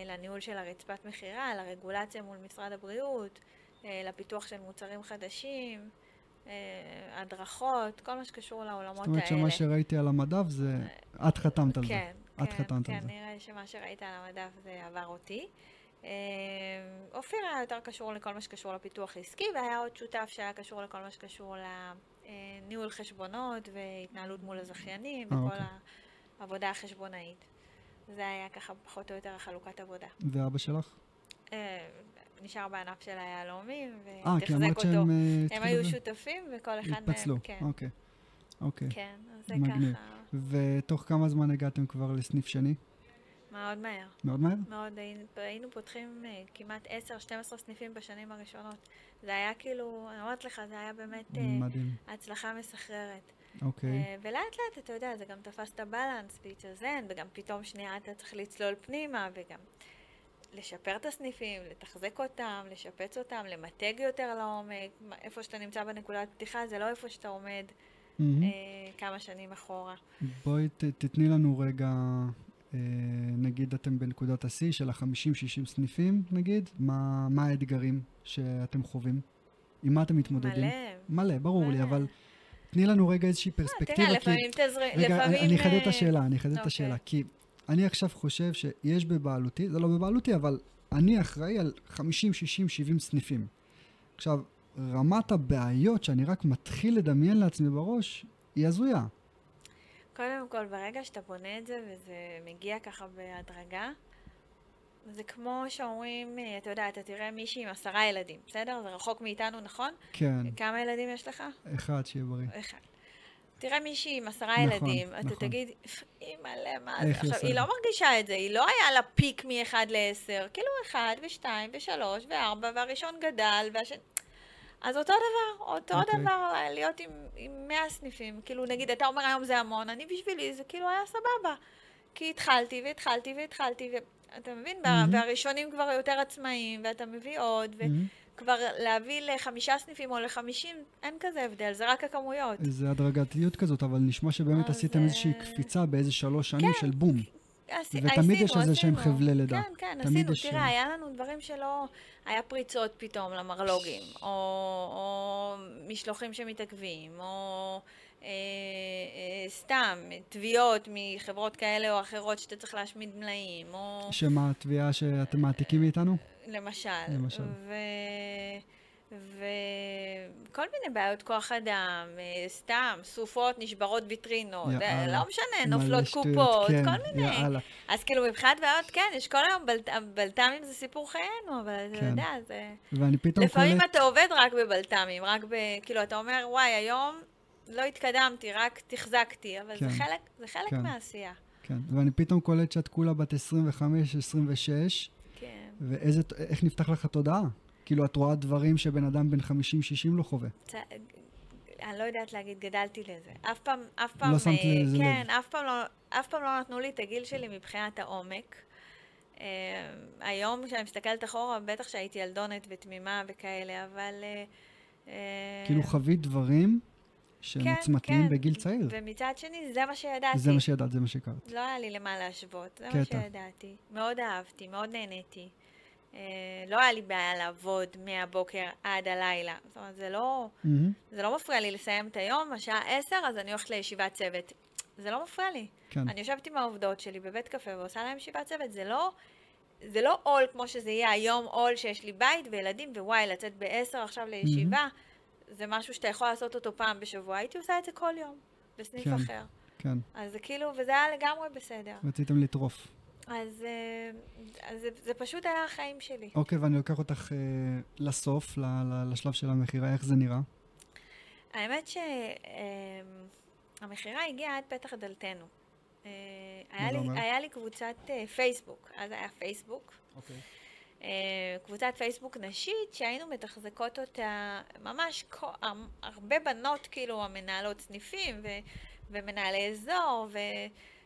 לניהול של הרצפת מכירה, לרגולציה מול משרד הבריאות, לפיתוח של מוצרים חדשים. הדרכות, כל מה שקשור לעולמות האלה. זאת אומרת שמה שראיתי על המדף זה, את חתמת על זה. כן, את כן, חתמת כן, על זה. נראה שמה שראית על המדף זה עבר אותי. אמ, אופיר היה יותר קשור לכל מה שקשור לפיתוח עסקי, והיה עוד שותף שהיה קשור לכל מה שקשור לניהול חשבונות והתנהלות מול הזכיינים אה, וכל אוקיי. העבודה החשבונאית. זה היה ככה פחות או יותר החלוקת עבודה. ואבא שלך? אה, נשאר בענף של היהלומים, אה, ותחזק אותו. הם, הם היו שותפים, וכל אחד מהם, התפצלו, כן. אוקיי. אוקיי. כן, אז זה מגניב. ככה. ותוך כמה זמן הגעתם כבר לסניף שני? מאוד מהר. מאוד מהר? מאוד, היינו, פותחים uh, כמעט 10-12 סניפים בשנים הראשונות. זה היה כאילו, אני אומרת לך, זה היה באמת uh, מדהים. הצלחה מסחררת. אוקיי. Okay. Uh, ולאט לאט, אתה יודע, זה גם תפס את הבלנס, להתאזן, וגם פתאום שנייה אתה צריך לצלול פנימה, וגם לשפר את הסניפים, לתחזק אותם, לשפץ אותם, למתג יותר לעומק. איפה שאתה נמצא בנקודת פתיחה, זה לא איפה שאתה עומד. Mm-hmm. uh, כמה שנים אחורה. בואי ת, תתני לנו רגע אה, נגיד אתם בנקודת השיא של ה-50-60 סניפים, נגיד, מה, מה האתגרים שאתם חווים? עם מה אתם מתמודדים? מלא. מלא, ברור מלא. לי, אבל תני לנו רגע איזושהי אה, פרספקטיבה. תראה, לפעמים תזרים, רגע, לפעמים... אני אחדד את השאלה, אני אחדד את השאלה, אוקיי. כי אני עכשיו חושב שיש בבעלותי, זה לא בבעלותי, אבל אני אחראי על 50, 60, 70 סניפים. עכשיו, רמת הבעיות שאני רק מתחיל לדמיין לעצמי בראש, היא הזויה. קודם כל, ברגע שאתה בונה את זה וזה מגיע ככה בהדרגה, זה כמו שאומרים, אתה יודע, אתה תראה מישהי עם עשרה ילדים, בסדר? זה רחוק מאיתנו, נכון? כן. כמה ילדים יש לך? אחד, שיהיה בריא. אחד. תראה מישהי עם עשרה נכון, ילדים, נכון. אתה תגיד, אימא'לה, מה זה? עכשיו, היא לא מרגישה את זה, היא לא היה לה פיק מ-1 ל-10, כאילו 1 ו-2 ו-3 ו-4, והראשון גדל, והשני... אז אותו דבר, אותו אוקיי. דבר, להיות עם, עם 100 סניפים. כאילו, נגיד, אתה אומר היום זה המון, אני בשבילי, זה כאילו היה סבבה. כי התחלתי והתחלתי והתחלתי, ואתה מבין? מהמם. והראשונים כבר יותר עצמאיים, ואתה מביא עוד. וכבר להביא לחמישה סניפים או לחמישים, אין כזה הבדל, זה רק הכמויות. זה הדרגתיות כזאת, אבל נשמע שבאמת עשיתם איזושהי אה, קפיצה באיזה שלוש שנים של בום. עשי- ותמיד יש עשינו, איזה שהם עשינו. חבלי לידה. כן, כן, עשינו. יש- תראה, היה לנו דברים שלא... היה פריצות פתאום למרלוגים, או, או משלוחים שמתעכבים, או אה, אה, סתם תביעות מחברות כאלה או אחרות שאתה צריך להשמיד מלאים, או שמה התביעה שאתם מעתיקים מאיתנו? למשל. למשל. ו... וכל מיני בעיות כוח אדם, אה, סתם, סופות, נשברות ויטרינות, אה, יאללה. לא משנה, נופלות שטויות, קופות, כן, כל מיני. יאללה. אז כאילו מבחינת בעיות, כן, יש כל היום בלט... בלת"מים זה סיפור חיינו, אבל אתה כן. יודע, זה... ואני פתאום לפעמים קולט... אתה עובד רק בבלת"מים, רק ב... כאילו, אתה אומר, וואי, היום לא התקדמתי, רק תחזקתי, אבל כן. זה חלק, זה חלק כן. מהעשייה. כן, ואני פתאום קולט שאת כולה בת 25, 26, כן. ואיזה... איך נפתח לך תודעה? כאילו, את רואה דברים שבן אדם בן 50-60 לא חווה. אני לא יודעת להגיד, גדלתי לזה. אף פעם, אף פעם... לא שמת אה, לזה כן, לב. אף פעם לא, אף פעם לא נתנו לי את הגיל שלי מבחינת העומק. אה, היום, כשאני מסתכלת אחורה, בטח שהייתי ילדונת ותמימה וכאלה, אבל... אה, כאילו, חווית דברים שהם כן, עוצמתיים כן. בגיל צעיר. ומצד שני, זה מה שידעתי. זה מה שידעת, זה מה שהכרת. לא היה לי למה להשוות, זה מה קטע. שידעתי. מאוד אהבתי, מאוד נהניתי. אה, לא היה לי בעיה לעבוד מהבוקר עד הלילה. זאת אומרת, זה לא, מהמם, זה לא מפריע לי לסיים את היום, השעה עשר, אז אני הולכת לישיבת צוות. זה לא מפריע לי. כן. אני יושבת עם העובדות שלי בבית קפה ועושה להם ישיבת צוות. זה לא, זה לא עול כמו שזה יהיה היום עול שיש לי בית וילדים, ווואי, לצאת בעשר עכשיו לישיבה, זה משהו שאתה יכול לעשות אותו פעם בשבוע. הייתי עושה את זה כל יום, בסניף כן. אחר. כן, אז זה כאילו, וזה היה לגמרי בסדר. רציתם לטרוף. אז, אה, אז זה, זה פשוט היה החיים שלי. אוקיי, ואני לוקח אותך אה, לסוף, ל- ל- לשלב של המכירה, איך זה נראה? האמת שהמכירה הגיעה עד פתח דלתנו. אה, היה, לי, אומר? היה לי קבוצת אה, פייסבוק, אז היה פייסבוק, אוקיי. אה, קבוצת פייסבוק נשית שהיינו מתחזקות אותה ממש כל, הר- הרבה בנות כאילו המנהלות סניפים ו, ומנהלי אזור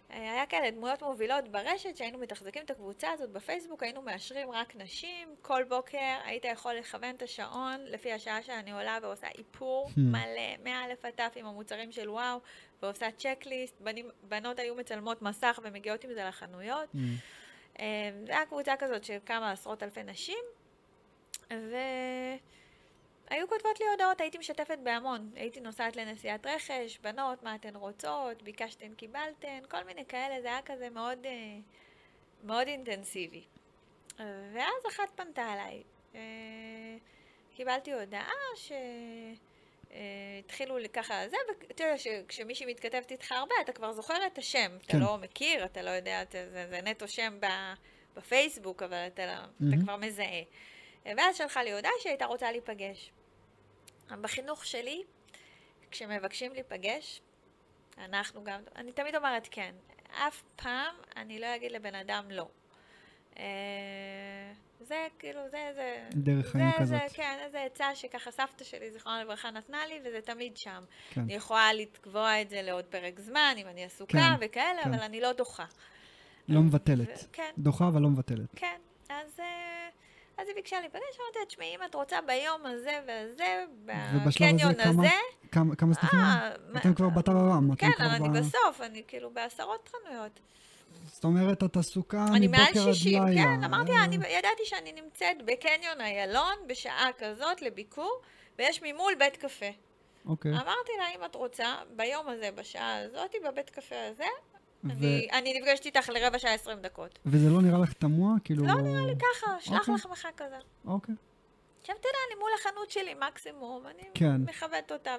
והיה כאלה דמויות מובילות ברשת שהיינו מתחזקים את הקבוצה הזאת בפייסבוק, היינו מאשרים רק נשים, כל בוקר היית יכול לכוון את השעון לפי השעה שאני עולה ועושה איפור Hmm. מלא, מא' עד ת' עם המוצרים של וואו ועושה צ'קליסט, בנים, בנות היו מצלמות מסך ומגיעות עם זה לחנויות מהמם. אה, זו הייתה קבוצה כזאת של כמה עשרות אלפי נשים, והיו כותבות לי הודעות, הייתי משתפת בהמון. הייתי נוסעת לנסיעת רכש, בנות, מה אתן רוצות, ביקשתן, קיבלתן, כל מיני כאלה, זה היה כזה מאוד, אה, מאוד אינטנסיבי. ואז אחת פנתה אליי. אה, קיבלתי הודעה ש... אה, התחילו ככה זה, ואתה יודע שכשמישהי מתכתבת איתך הרבה, אתה כבר זוכר את השם. אתה כן. לא מכיר, אתה לא יודע, אתה, זה, זה נטו שם בפייסבוק, אבל אתה, לא, אתה. כבר מזהה. ואז שלחה לי הודעה שהיא הייתה רוצה להיפגש. בחינוך שלי, כשמבקשים להיפגש, אנחנו גם, אני תמיד אומרת כן. אף פעם אני לא אגיד לבן אדם לא. אה, זה כאילו, זה, זה... דרך חיים כזאת. זה, כן, איזה עצה שככה סבתא שלי, זיכרונה לברכה, נתנה לי, וזה תמיד שם. כן. אני יכולה לקבוע את זה לעוד פרק זמן, אם אני עסוקה כן, וכאלה, כן. אבל אני לא דוחה. לא ו- מבטלת. כן, דוחה אבל לא מבטלת. כן. אז, אה, אז היא ביקשה להיפגש, אמרתי לה, תשמעי, אם את רוצה ביום הזה והזה, בקניון הזה, כמה כמה סניפים? אה, אתם כבר בטררם. כן, אבל אני בסוף, אני כאילו בעשרות חנויות. זאת אומרת, את עסוקה אני מבוקר עד 60, לילה. כן, אמרתי לה, אה, אני ידעתי שאני נמצאת בקניון איילון בשעה כזאת לביקור, ויש ממול בית קפה. אוקיי. אמרתי לה, אם את רוצה, ביום הזה, בשעה הזאת, בבית קפה הזה, אני, אני נפגשת איתך לרבע שעה עשרים דקות. וזה לא נראה לך תמוה? כאילו... לא נראה לי ככה, שלח אוקיי. לך מחאה כזה. אוקיי. עכשיו, יודע, אני מול החנות שלי מקסימום, אני כן. מכבדת אותה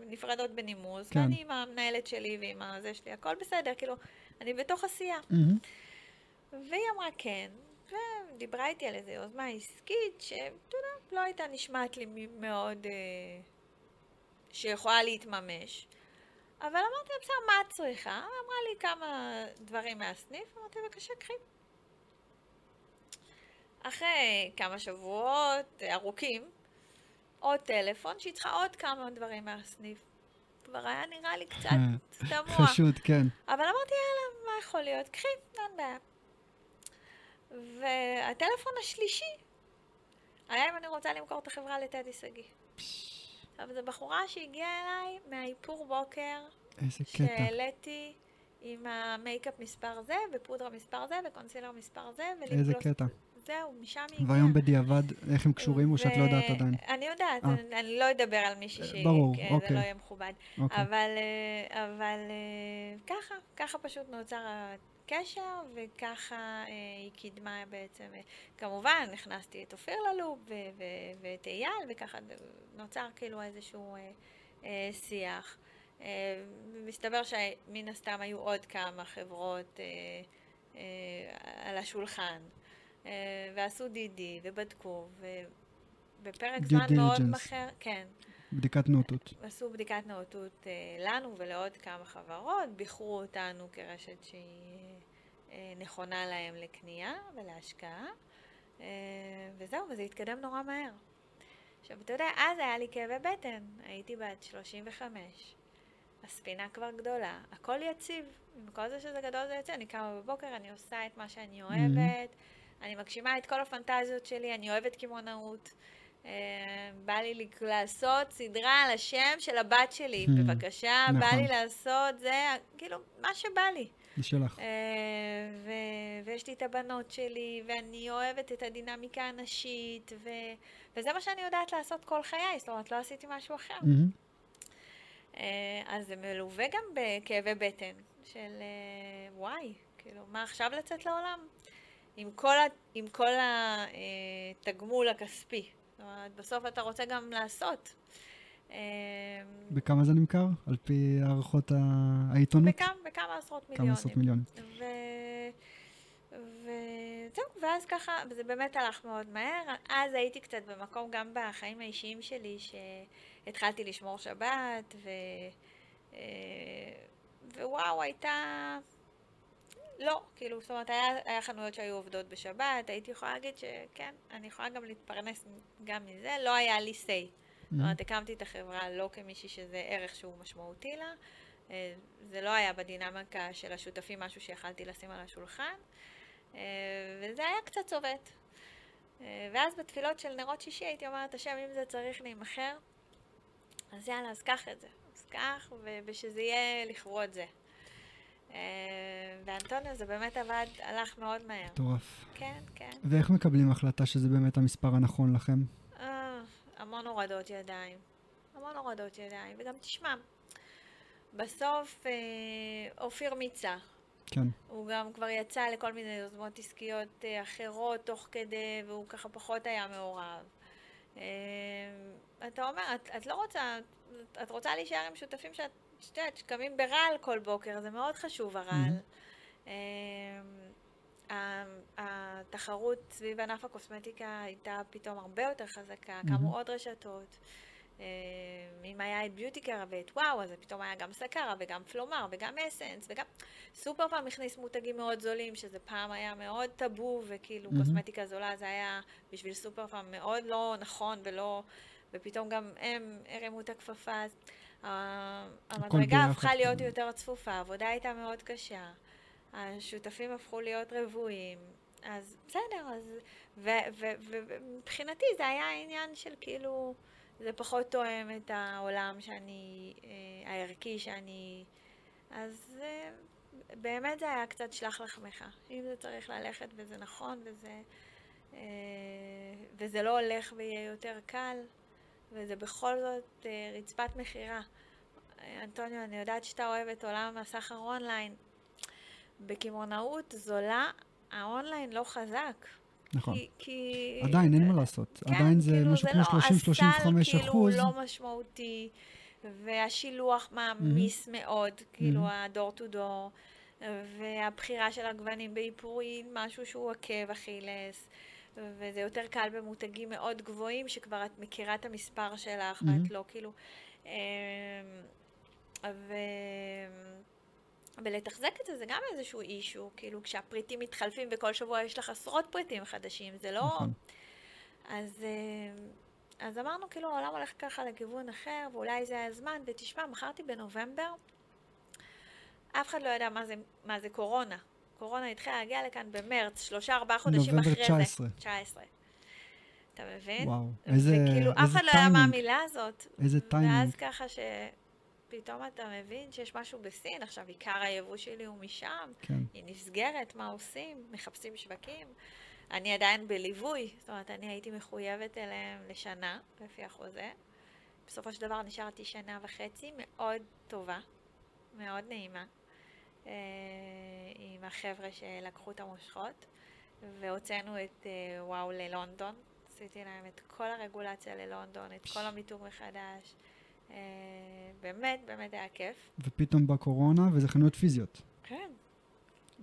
ונפרדות בנימוס, כן. ואני עם המנהלת שלי ועם הזה שלי, הכל בסדר, כאילו, אני בתוך עשייה. מהמם. והיא אמרה כן, ודיברה איתי על איזו יוזמה עסקית, שאתה יודע, לא הייתה נשמעת לי מאוד אה, שיכולה להתממש. אבל אמרתי לה, בסדר, מה את צריכה? אמרה לי כמה דברים מהסניף, אמרתי, בבקשה, קחי. אחרי כמה שבועות ארוכים, עוד טלפון, שהיא צריכה עוד כמה דברים מהסניף. כבר היה נראה לי קצת תמוה. חשוד, כן. אבל אמרתי, יאללה, מה יכול להיות? קחי, אין בעיה. והטלפון השלישי היה אם אני רוצה למכור את החברה לטדי שגיא. עכשיו, זו בחורה שהגיעה אליי מהאיפור בוקר, איזה קטע. שהעליתי עם המייקאפ מספר זה, ופודרה מספר זה, וקונסילר מספר זה, איזה וליפגלוס... קטע. זהו, משם היא הגיעה. והיום בדיעבד, איך הם קשורים או שאת לא יודעת עדיין? אני יודעת, אה. אני- אני לא אדבר על מישהי שהיא, ברור, כן, אוקיי. זה לא יהיה מכובד. אוקיי. אבל, אה, אבל אה, ככה, ככה פשוט נוצר הקשר, וככה אה, היא קידמה בעצם, אה, כמובן, הכנסתי את אופיר ללופ ואת אייל, וככה נוצר כאילו איזשהו אה, אה, שיח. אה, מסתבר שמן הסתם היו עוד כמה חברות על השולחן, ועשו דידי, ובדקו, ובפרק זמן מאוד. אחר, כן. בדיקת נוטות. עשו בדיקת נאותות לנו ולעוד כמה חברות, ביחרו אותנו כרשת שהיא נכונה להם לקנייה ולהשקעה, אה, וזהו, וזה התקדם נורא מהר. עכשיו, אתה יודע, אז היה לי כאבי בטן, הייתי בת 35, הספינה כבר גדולה, הכל יציב, עם כל זה שזה גדול זה יוצא, אני קמה בבוקר, אני עושה את מה שאני אוהבת, אני מגשימה את כל הפנטזיות שלי, אני אוהבת קמעונאות. אה, בא לי לעשות סדרה על השם של הבת שלי, Hmm, בבקשה, בא נכון. לי לעשות זה, כאילו, מה שבא לי. זה שלך. אה, ו- ויש לי את הבנות שלי, ואני אוהבת את הדינמיקה הנשית, ו- וזה מה שאני יודעת לעשות כל חיי, זאת אומרת, לא עשיתי משהו אחר. אה, אז זה מלווה גם בכאבי בטן של אה, וואי, כאילו, מה עכשיו לצאת לעולם? עם כל, ה, עם כל התגמול הכספי. זאת אומרת, בסוף אתה רוצה גם לעשות. אה, בכמה זה נמכר? על פי הערכות העיתונות? בכמה, בכמה עשרות כמה מיליונים. עשרות מיליונים. ו... וזהו, ואז ככה, זה באמת הלך מאוד מהר. אז הייתי קצת במקום גם בחיים האישיים שלי, שהתחלתי לשמור שבת, ו... אה, ווואו, הייתה... לא, כאילו, זאת אומרת, היה, היה חנויות שהיו עובדות בשבת, הייתי יכולה להגיד שכן, אני יכולה גם להתפרנס גם מזה, לא היה לי say. זאת מהמם. אומרת, הקמתי את החברה לא כמישהי שזה ערך שהוא משמעותי לה. אה, זה לא היה בדינמיקה של השותפים משהו שיכלתי לשים על השולחן, אה, וזה היה קצת צובט. אה, ואז בתפילות של נרות שישי הייתי אומרת, השם, אם זה צריך להימכר, אז יאללה, אז קח את זה. אז קח, ושזה יהיה לכבוד זה. ואנטוניו, זה באמת עבד, הלך מאוד מהר. מטורף. כן, כן. ואיך מקבלים החלטה שזה באמת המספר הנכון לכם? אה, המון הורדות ידיים. המון הורדות ידיים. וגם תשמע, בסוף אה, אופיר מיצה. כן. הוא גם כבר יצא לכל מיני יוזמות עסקיות אה, אחרות תוך כדי, והוא ככה פחות היה מעורב. אה, אתה אומר, את, את לא רוצה, את, את רוצה להישאר עם שותפים שאת, שאת יודעת, שקמים ברעל כל בוקר, זה מאוד חשוב הרעל. אה, ה- התחרות סביב ענף הקוסמטיקה הייתה פתאום הרבה יותר חזקה. קמו עוד רשתות. אה, אם היה את ביוטיקרה ואת וואו, אז פתאום היה גם סקרה וגם פלומר וגם אסנס וגם... סופר פעם הכניס מותגים מאוד זולים, שזה פעם היה מאוד טאבו, וכאילו מהמם. קוסמטיקה זולה זה היה בשביל סופר פעם מאוד לא נכון ולא... ופתאום גם הם הרימו את הכפפה, אז ה- המדרגה הפכה להיות כן. יותר צפופה, העבודה הייתה מאוד קשה, השותפים הפכו להיות רבועים, אז בסדר, אז... ומבחינתי זה היה עניין של כאילו, זה פחות תואם את העולם שאני, אה, הערכי שאני... אז אה, באמת זה היה קצת שלח לחמך. אם זה צריך ללכת וזה נכון וזה, אה, וזה לא הולך ויהיה יותר קל, וזה בכל זאת אה, רצפת מכירה. אה, אנטוניו, אני יודעת שאתה אוהב את עולם הסחר אונליין. בקמעונאות זולה, האונליין לא חזק. נכון. כי, כי... עדיין, אין מה לעשות. כן, עדיין זה כאילו, משהו זה כמו לא, 30-35 הסל כאילו אחוז. לא משמעותי, והשילוח מעמיס מאוד, כאילו ה door to door, והבחירה של הגוונים באיפור היא משהו שהוא עקב אכילס, וזה יותר קל במותגים מאוד גבוהים, שכבר את מכירה את המספר שלך, מהמם. ואת לא כאילו... אמ, ו... ולתחזק את זה זה גם איזשהו אישו, כאילו כשהפריטים מתחלפים וכל שבוע יש לך עשרות פריטים חדשים, זה לא... נכון. אז, אה, אז אמרנו, כאילו, העולם הולך ככה לכיוון אחר, ואולי זה הזמן, ותשמע, מכרתי בנובמבר, אף אחד לא ידע מה זה, מה זה קורונה. קורונה התחילה להגיע לכאן במרץ, שלושה, ארבעה חודשים נובמבר אחרי 19. זה. 19. אתה מבין? וואו, איזה וכאילו, אף איזה אחד לא ידע מה. המילה הזאת. איזה טיימינג. ואז ככה שפתאום אתה מבין שיש משהו בסין, עכשיו עיקר היבוא שלי הוא משם, כן. היא נסגרת, מה עושים? מחפשים שווקים. אני עדיין בליווי, זאת אומרת, אני הייתי מחויבת אליהם לשנה, לפי החוזה. בסופו של דבר נשארתי שנה וחצי, מאוד טובה, מאוד נעימה, אה, עם החבר'ה שלקחו את המושכות, והוצאנו את אה, וואו ללונדון. עשיתי להם את כל הרגולציה ללונדון, את כל המיתוג מחדש. אה, באמת, באמת היה כיף. ופתאום בקורונה, וזה חנויות פיזיות. כן.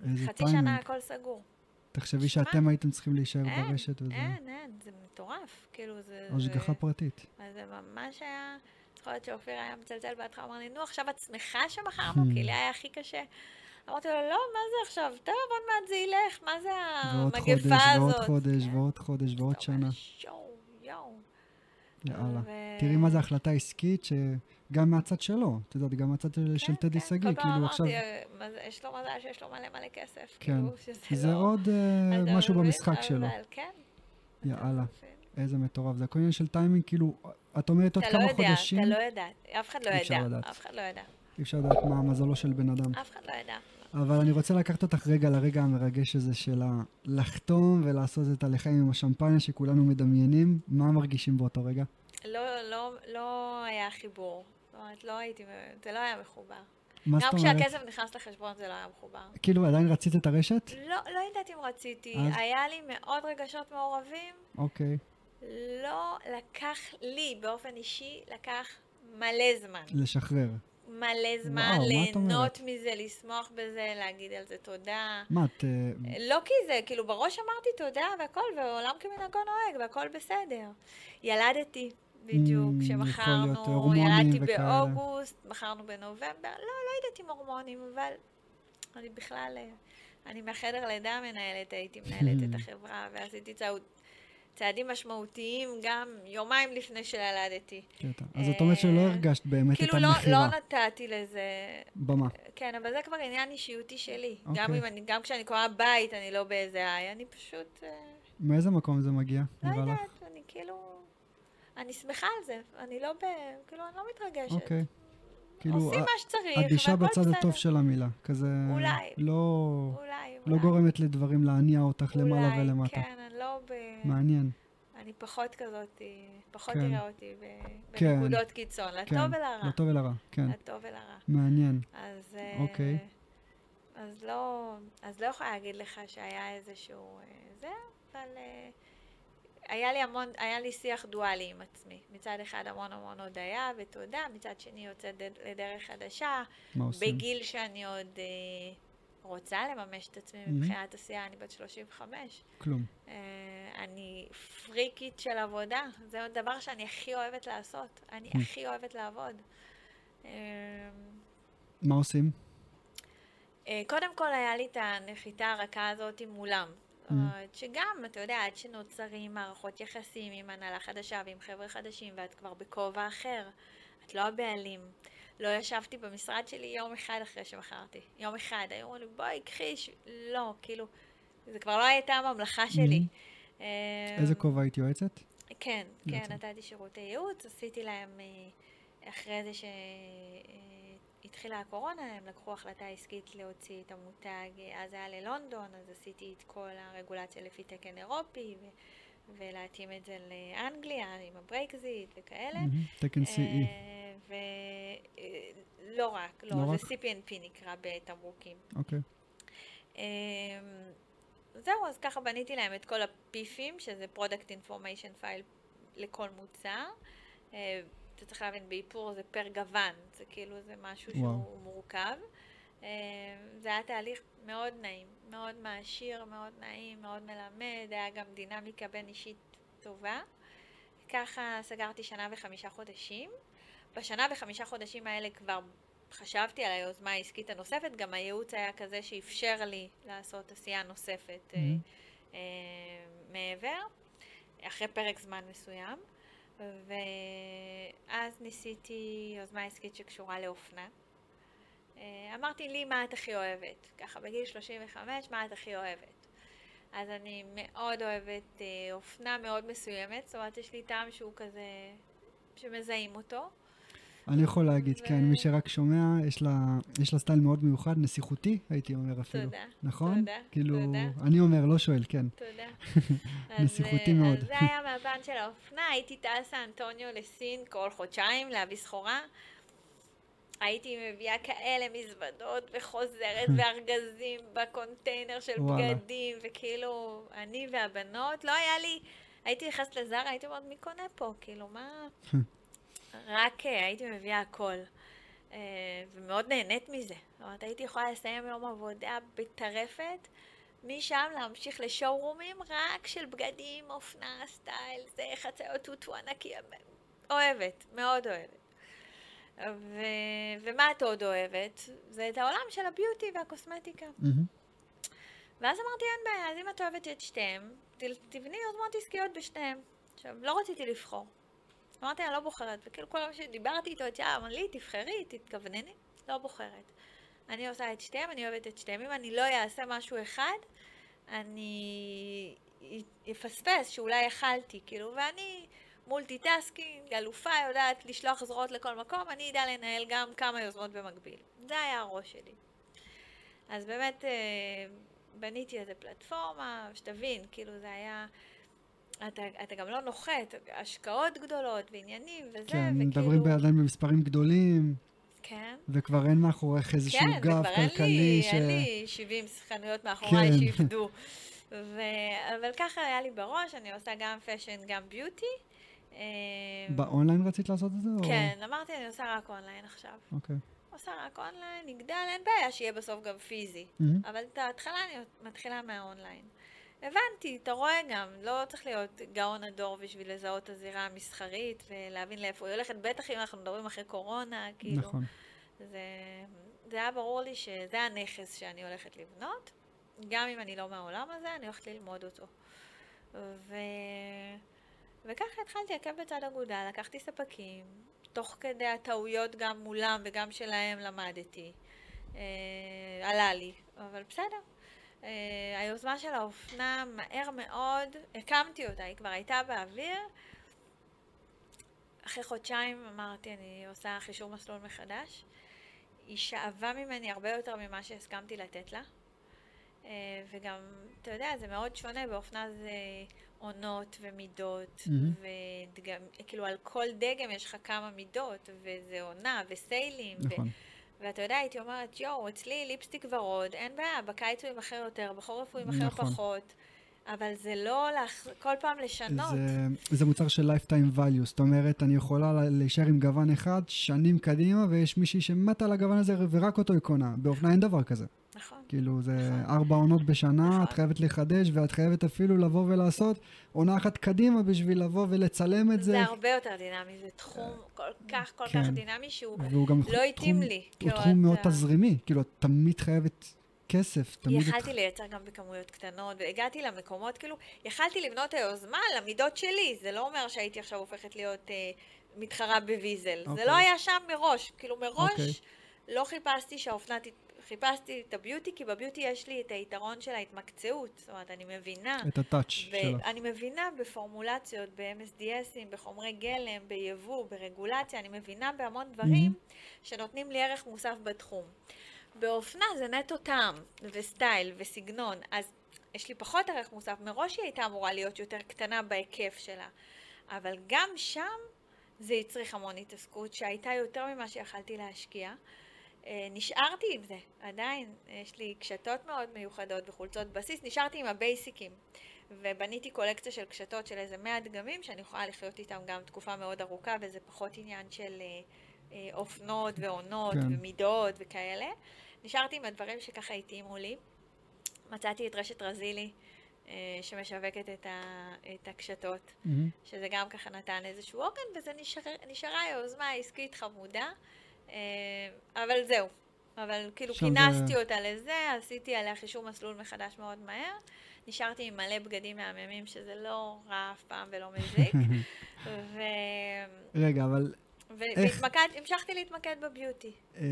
חצי שנה טיימינג. הכל סגור. תחשבי שמע, שאתם הייתם צריכים להישאר אין, ברשת וזה. אין, אין, זה מטורף. כאילו זה... השגחה זה- פרטית. אז זה ממש היה... יכול להיות שאופיר היה מצלצל בהתחלה, אמר לי, נו, עכשיו את שמחה שמכרנו? Hmm. כי לי היה הכי קשה. אמרתי לו, לא, מה זה עכשיו? טוב, עוד מעט זה ילך, מה זה ועוד חודש, המגפה הזאת? ועוד חודש, כן. ועוד חודש, ועוד אתה שנה. אומר, יואו, יואו. יאללה. ו- תראי מה זה החלטה עסקית, שגם מהצד שלו, את יודעת, גם מהצד של- של כן, טדי כן, שגיא, כל פעם כאילו עכשיו, אמרתי, "אה, יש לו מזל שיש לו מלא מלא כסף. כן. כאילו, שזה זה לא- עוד אה, [laughs] אתה משהו? במשחק שלו. כן. אתה יאללה. מבין? איזה מטורף. זה הכל עניין של טיימינג, כאילו, את אומרת עוד אתה לא כמה יודע, חודשים, אתה לא יודע, אף אחד לא ידע. אף אחד לא ידע, אי אפשר לדעת מה מזלו של בן אדם. אף אחד לא ידע. אבל אני רוצה לקחת אותך רגע לרגע המרגש הזה של לחתום ולעשות את הלחיים עם השמפניה שכולנו מדמיינים. מה מרגישים באותו רגע? לא, לא, לא היה חיבור. זאת אומרת, לא הייתי, זה לא היה מחובר. מה גם זאת אומרת? כשהכסף נכנס לחשבון זה לא היה מחובר. כאילו, עדיין רצית את הרשת? לא, לא יודעת אם רציתי, אז? היה לי מאוד רגשות מעורבים. אוקיי. לא לקח לי, באופן אישי, לקח מלא זמן. לשחרר. מלא זמן וואו? ליהנות מזה, לשמוח בזה, להגיד על זה תודה. מה, את... אה, לא כי זה, כאילו בראש אמרתי תודה והכל, ועולם כמנהגו נוהג, והכל בסדר. ילדתי בדיוק, Mm, כשמכרנו, הורמונים ילדתי. באוגוסט, מכרנו בנובמבר, לא, לא יודעת אם הורמונים, אבל אני בכלל, אה, אני מהחדר לידה מנהלת, הייתי מנהלת את [laughs] החברה, ועשיתי צעוד, צעדים משמעותיים גם יומיים לפני שילדתי. קטע. אז את אומרת שלא אה, הרגשת באמת את כאילו לא, המכירה. לא נתתי לזה במה. כן, אבל זה כבר עניין אישיותי שלי. אוקיי. גם, אם אני, גם כשאני קוראה בית, אני לא באיזה איי, אני פשוט, אה, מאיזה מקום זה מגיע? לא? יודעת, אני כאילו, אני שמחה על זה, אני לא ב... כאילו, אני לא מתרגשת. אוקיי. כאילו, עושים מה שצריך, אדישה בצד בסדר. הטוב של המילה. כזה... אולי. לא... אולי, לא אולי. גורמת לדברים להניע אותך למעלה אולי, ולמטה. כן, אני לא ב... מעניין. אני פחות כזאת, פחות כן. תראה אותי ב- כן. בנקודות קיצון, לטוב כן. ולרע. לטוב ולרע, כן. לטוב ולרע. מעניין. אז... אה, אוקיי. אז לא, אז לא יכולה להגיד לך שהיה איזשהו... אה, זה, אבל אה, היה לי המון, היה לי שיח דואלי עם עצמי. מצד אחד המון המון הודיה ותודה, מצד שני יוצאת לדרך חדשה, מה עושים? בגיל שאני עוד אה, רוצה לממש את עצמי Mhm. מבחינת עשייה, אני בת 35. כלום. אה, אני פריקית של עבודה, זה הדבר שאני הכי אוהבת לעשות. אני Mhm. הכי אוהבת לעבוד. אה, מה עושים? אה, קודם כל היה לי את הנחיתה הרכה הזאת מולם. אומרת, שגם, אתה יודע, עד שנוצרים מערכות יחסים עם הנהלה חדשה ועם חבר'ה חדשים, ואת כבר בכובע אחר, את לא הבעלים. לא ישבתי במשרד שלי יום אחד אחרי שמכרתי. יום אחד. היו אומרים לי, בואי, קחי, ש... לא, כאילו, זה כבר לא הייתה הממלכה שלי. אה, איזה כובע היית יועצת? כן, כן. נתתי שירותי ייעוץ, עשיתי להם, אה, אחרי זה שהתחילה הקורונה, הם לקחו החלטה עסקית להוציא את המותג, אה, אז היה ללונדון, אז עשיתי את כל הרגולציה לפי תקן אירופי, ו- ולהתאים את זה לאנגליה עם הברקזיט וכאלה. תקן CE. ולא רק, לא לא, רק? זה CPNP נקרא בתמרוקים. אוקיי. אמ, זהו, אז ככה בניתי להם את כל הפיפים, שזה Product Information File לכל מוצר. אתה צריך להבין, באיפור זה פר גוון, זה כאילו, זה משהו וואו. שהוא מורכב. אה, זה היה תהליך מאוד נעים, מאוד מעשיר, מאוד נעים, מאוד מלמד, היה גם דינמיקה בין אישית טובה. ככה סגרתי שנה וחמישה חודשים. בשנה וחמישה חודשים האלה כבר חשבתי על היוזמה העסקית הנוספת, גם הייעוץ היה כזה שאפשר לי לעשות עשייה נוספת. אה, מעבר, אחרי פרק זמן מסוים. ואז ניסיתי יוזמה עסקית שקשורה לאופנה. אה, אמרתי לי מה את הכי אוהבת, ככה בגיל 35, מה את הכי אוהבת. אז אני מאוד אוהבת אה, אופנה מאוד מסוימת, זאת אומרת יש לי טעם שהוא כזה, שמזהים אותו. אני יכול להגיד, ו... כן, מי שרק שומע, יש לה, יש לה סטייל מאוד מיוחד, נסיכותי, הייתי אומר אפילו. תודה. נכון? תודה, כאילו, תודה. אני אומר, לא שואל, כן. תודה. [laughs] נסיכותי אז, מאוד. אז זה היה מהפן של האופנה, הייתי טסה אנטוניו לסין כל חודשיים להביא סחורה. הייתי מביאה כאלה מזוודות וחוזרת [laughs] וארגזים בקונטיינר של וואלה. בגדים, וכאילו, אני והבנות, לא היה לי, הייתי נכנסת לזרה, הייתי אומרת, מי קונה פה? כאילו, מה... [laughs] רק אה, הייתי מביאה הכל. אה, ומאוד נהנית מזה. זאת אומרת, הייתי יכולה לסיים יום עבודה בטרפת, משם להמשיך לשואורומים רק של בגדים, אופנה, סטייל, זה חצאיות טוטו ענקי, אוהבת, מאוד אוהבת. ו... ומה את עוד אוהבת? זה את העולם של הביוטי והקוסמטיקה. מהמם. ואז אמרתי, אין בעיה, אז אם את אוהבת את שתיהם, תבני יוזמות עסקיות בשתיהם. עכשיו, לא רציתי לבחור. אמרתי, אני לא בוחרת, וכאילו כל פעם שדיברתי איתו, את יאללה, אמר לי, תבחרי, תתכוונני, לא בוחרת. אני עושה את שתיהם, אני אוהבת את שתיהם. אם אני לא אעשה משהו אחד, אני אפספס שאולי יכלתי, כאילו, ואני multitasking, אלופה, יודעת לשלוח זרועות לכל מקום, אני אדע לנהל גם כמה יוזמות במקביל. זה היה הראש שלי. אז באמת אה, בניתי איזה פלטפורמה, שתבין, כאילו זה היה... אתה, אתה גם לא נוחת, השקעות גדולות ועניינים וזה, כן, וכאילו... מדברים עדיין במספרים גדולים, כן. וכבר אין מאחוריך איזשהו כן, גב וכבר כלכלי לי, ש... אין לי 70 חנויות מאחוריי כן. שיפדו. ו... אבל ככה היה לי בראש, אני עושה גם fashion, גם beauty. אה, באונליין רצית לעשות את זה? או- כן, אמרתי, אני עושה רק אונליין עכשיו. אוקיי. עושה רק אונליין, נגדל, אין בעיה שיהיה בסוף גם פיזי. מהמם. אבל את ההתחלה אני מתחילה מהאונליין. הבנתי, אתה רואה גם, לא צריך להיות גאון הדור בשביל לזהות את הזירה המסחרית ולהבין לאיפה היא הולכת, בטח אם אנחנו מדברים אחרי קורונה, כאילו. נכון. זה, זה היה ברור לי שזה הנכס שאני הולכת לבנות. גם אם אני לא מהעולם הזה, אני הולכת ללמוד אותו. ו... וככה התחלתי עקב בצד אגודל, לקחתי ספקים, תוך כדי הטעויות גם מולם וגם שלהם למדתי. אה, עלה לי, אבל בסדר. אה, היוזמה של האופנה מהר מאוד, הקמתי אותה, היא כבר הייתה באוויר. אחרי חודשיים אמרתי, אני עושה חישור מסלול מחדש. היא שאבה ממני הרבה יותר ממה שהסכמתי לתת לה. אה, וגם, אתה יודע, זה מאוד שונה, באופנה זה עונות ומידות, מהמם. וכאילו על כל דגם יש לך כמה מידות, וזה עונה, וסיילים, ו- נכון. ואתה יודע, הייתי אומרת, יואו, אצלי ליפסטיק ורוד, אין בעיה, בקיץ הוא יימכר יותר, בחורף הוא יימכר נכון. פחות, אבל זה לא להח... כל פעם לשנות. זה, זה מוצר של lifetime value, זאת אומרת, אני יכולה לה- להישאר עם גוון אחד שנים קדימה, ויש מישהי שמתה על הגוון הזה ורק אותו היא קונה. באופנה אין דבר כזה. נכון. כאילו, זה נכון. ארבע עונות בשנה, נכון. את חייבת לחדש, ואת חייבת אפילו לבוא ולעשות עונה אחת קדימה בשביל לבוא ולצלם את זה. זה הרבה יותר דינמי, זה תחום כל כך כל כך כן. דינמי שהוא גם לא התאים לי. הוא כאילו, תחום מאוד אתה- תזרימי, כאילו, את תמיד חייבת כסף, תמיד את... יכלתי לייצר גם בכמויות קטנות, והגעתי למקומות, כאילו, יכלתי לבנות היוזמה למידות שלי, זה לא אומר שהייתי עכשיו הופכת להיות אה, מתחרה בוויזל. זה אוקיי. לא היה שם מראש, כאילו מראש אוקיי. לא חיפשתי שהאופנה, חיפשתי את הביוטי, כי בביוטי יש לי את היתרון של ההתמקצעות, זאת אומרת, אני מבינה. את הטאץ' שלה. ואני מבינה בפורמולציות, ב-MSDSים, בחומרי גלם, ביבוא, ברגולציה, אני מבינה בהמון דברים שנותנים לי ערך מוסף בתחום. באופנה זה נטו טעם וסטייל וסגנון, אז יש לי פחות ערך מוסף. מראש היא הייתה אמורה להיות יותר קטנה בהיקף שלה, אבל גם שם זה הצריך המון התעסקות שהייתה יותר ממה שיכלתי להשקיע. אה, נשארתי עם זה, עדיין, יש לי קשתות מאוד מיוחדות וחולצות בסיס, נשארתי עם הבייסיקים. ובניתי קולקציה של קשתות של איזה 100 דגמים, שאני יכולה לחיות איתם גם תקופה מאוד ארוכה, וזה פחות עניין של אה, אה, אופנות ועונות כן. ומידות וכאלה. נשארתי עם הדברים שככה התאימו לי. מצאתי את רשת רזילי, אה, שמשווקת את, ה, את הקשתות, מהמם. שזה גם ככה נתן איזשהו עוגן, וזה נשאר, נשארה יוזמה עסקית חמודה, אבל זהו. אבל כאילו כינסתי זה- אותה לזה, עשיתי עליה חישור מסלול מחדש מאוד מהר. נשארתי עם מלא בגדים מהממים, שזה לא רע אף פעם ולא מזיק. [laughs] ו... רגע, אבל והתמקד, המשכתי להתמקד בביוטי. אה,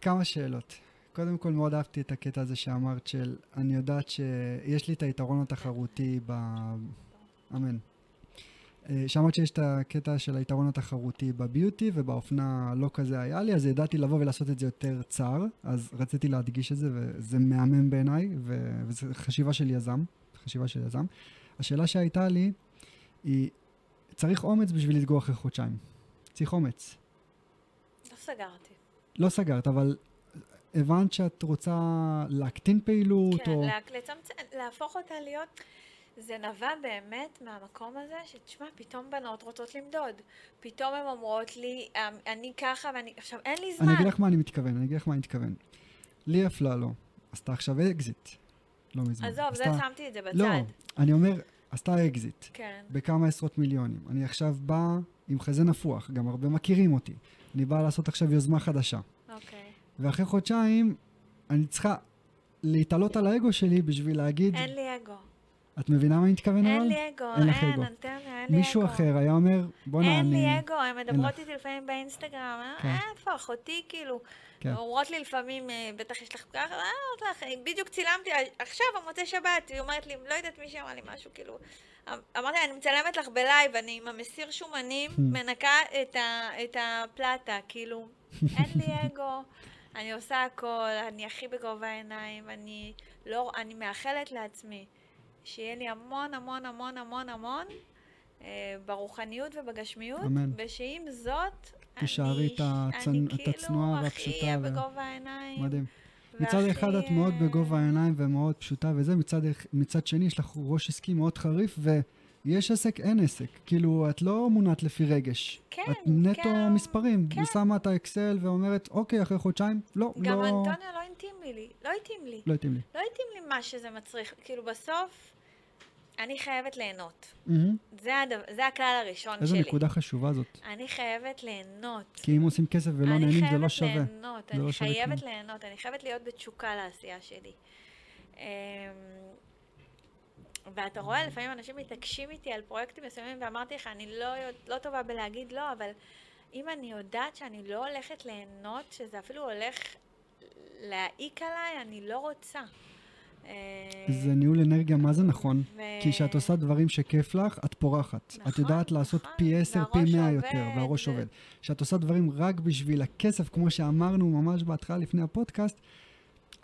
כמה שאלות. קודם כל, מאוד אהבתי את הקטע הזה שאמרת של, אני יודעת שיש לי את היתרון התחרותי ב... אמן. אה, שאמרת שיש את הקטע של היתרון התחרותי בביוטי, ובאופנה לא כזה היה לי, אז ידעתי לבוא ולעשות את זה יותר צר, אז רציתי להדגיש את זה, וזה מהמם בעיניי, ו- וזו חשיבה של יזם, חשיבה של יזם. השאלה שהייתה לי היא, צריך אומץ בשביל לסגור אחרי חודשיים. צריך אומץ. לא סגרתי. לא סגרת, אבל הבנת שאת רוצה להקטין פעילות, כן, או... לה- לצמצם, להפוך אותה להיות... זה נבע באמת מהמקום הזה, שתשמע, פתאום בנות רוצות למדוד. פתאום הן אומרות לי, "אמ, אני ככה ואני... עכשיו, אין לי זמן. אני אגיד לך מה אני מתכוון, אני אגיד לך מה אני מתכוון. לי אפללו עשתה עכשיו אקזיט, לא מזמן. עזוב, זה עשתה- שמתי את זה בצד. לא, אני אומר, עשתה אקזיט, כן. בכמה עשרות מיליונים. אני עכשיו בא עם חזה נפוח, גם הרבה מכירים אותי. אני בא לעשות עכשיו יוזמה חדשה. אוקיי. ואחרי חודשיים, אני צריכה להתעלות על האגו שלי בשביל להגיד, אין לי אגו. את מבינה מה אני מתכוון אבל? אין לי אגו, אין לך אין, אגו. אנטנה, אין לי אגו. מישהו אחר היה אומר, בואנה, אין אני... לי אגו, הן מדברות. איתי לפעמים באינסטגרם, אה, כן. איפה אחותי, כאילו. כן. אומרות לי לפעמים, אה, בטח יש לך ככה, אה, אומרת לך, בדיוק צילמתי, עכשיו, המוצאי שבת, היא אומרת לי, לא יודעת מי שאמרה לי משהו, כאילו, אמ- אמרתי לה, אני מצלמת לך בלייב, אני עם המסיר שומנים, מנקה את, ה, את הפלטה, כאילו, אין לי [laughs] אגו, אני עושה הכל, אני הכי בגובה העיניים, אני לא, אני מאחלת לעצמי שיהיה לי המון המון המון המון המון אה, ברוחניות ובגשמיות, אמן. ושעם זאת, תישארי את הצנ- אני את הצנועה כאילו והפשוטה הכי אהיה ו- בגובה העיניים. מדהים. מצד אחד את מאוד בגובה העיניים ומאוד פשוטה וזה, מצד, מצד שני יש לך ראש עסקי מאוד חריף ויש עסק, אין עסק. כאילו, את לא מונעת לפי רגש. כן, את נטו כן, מספרים. כן. ושמה את האקסל ואומרת, אוקיי, אחרי חודשיים, לא, גם לא... אנטוניה לא התאים לי, לא התאים לי. לא התאים לי. לא התאים לי מה שזה מצריך. כאילו, בסוף, אני חייבת ליהנות. מהמם. זה, הדבר, זה הכלל הראשון איזו שלי. נקודה חשובה זאת. אני חייבת ליהנות. כי אם עושים כסף ולא אני נהנים, זה חייבת לא שווה. ליהנות, זה לא אני חייבת כלום. ליהנות, אני חייבת להיות בתשוקה לעשייה שלי. ואתה רואה, לפעמים אנשים מתעקשים איתי על פרויקטים מסוימים, ואמרתי לך, אני לא, לא טובה בלהגיד לא, אבל אם אני יודעת שאני לא הולכת ליהנות, שזה אפילו הולך להעיק עליי, אני לא רוצה. אה, זה ניהול אנרגיה, מה זה נכון? ו- כי כשאת עושה דברים שכיף לך, את פורחת. את נכון, יודעת לעשות נכון, פי עשר, פי מאה עובד, יותר, והראש עובד. כשאת עושה דברים רק בשביל הכסף, כמו שאמרנו ממש בהתחלה לפני הפודקאסט,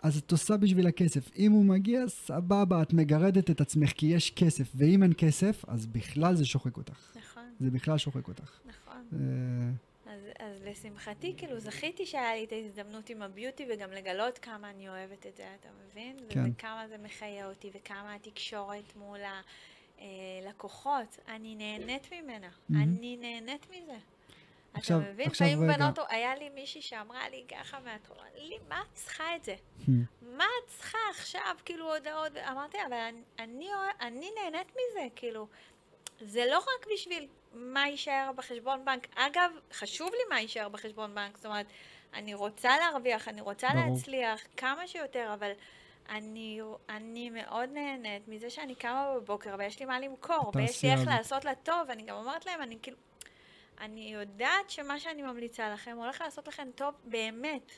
אז את עושה בשביל הכסף. אם הוא מגיע, סבבה, את מגרדת את עצמך כי יש כסף, ואם אין כסף, אז בכלל זה שוחק אותך. נכון, זה בכלל שוחק אותך. נכון. אה, אז, אז לשמחתי, כאילו, זכיתי שהיה לי את ההזדמנות עם הביוטי וגם לגלות כמה אני אוהבת את זה, אתה מבין? כן. וכמה זה מחיה אותי וכמה התקשורת מול הלקוחות, אני נהנית ממנה. מהמם. אני נהנית מזה. עכשיו- אתה מבין? עכשיו רגע. בנות, היה לי מישהי שאמרה לי ככה מהתורה, לי, מה את צריכה את זה? hmm. מה את צריכה עכשיו, כאילו, הודעות? אמרתי, אבל אני, אני, אני נהנית מזה, כאילו. זה לא רק בשביל מה יישאר בחשבון בנק. אגב, חשוב לי מה יישאר בחשבון בנק, זאת אומרת, אני רוצה להרוויח, אני רוצה ברור. להצליח כמה שיותר, אבל אני, אני מאוד נהנית מזה שאני קמה בבוקר ויש לי מה למכור, ויש לי איך. לעשות לה טוב, ואני גם אומרת להם, אני כאילו... אני יודעת שמה שאני ממליצה לכם הולך לעשות לכם טוב באמת.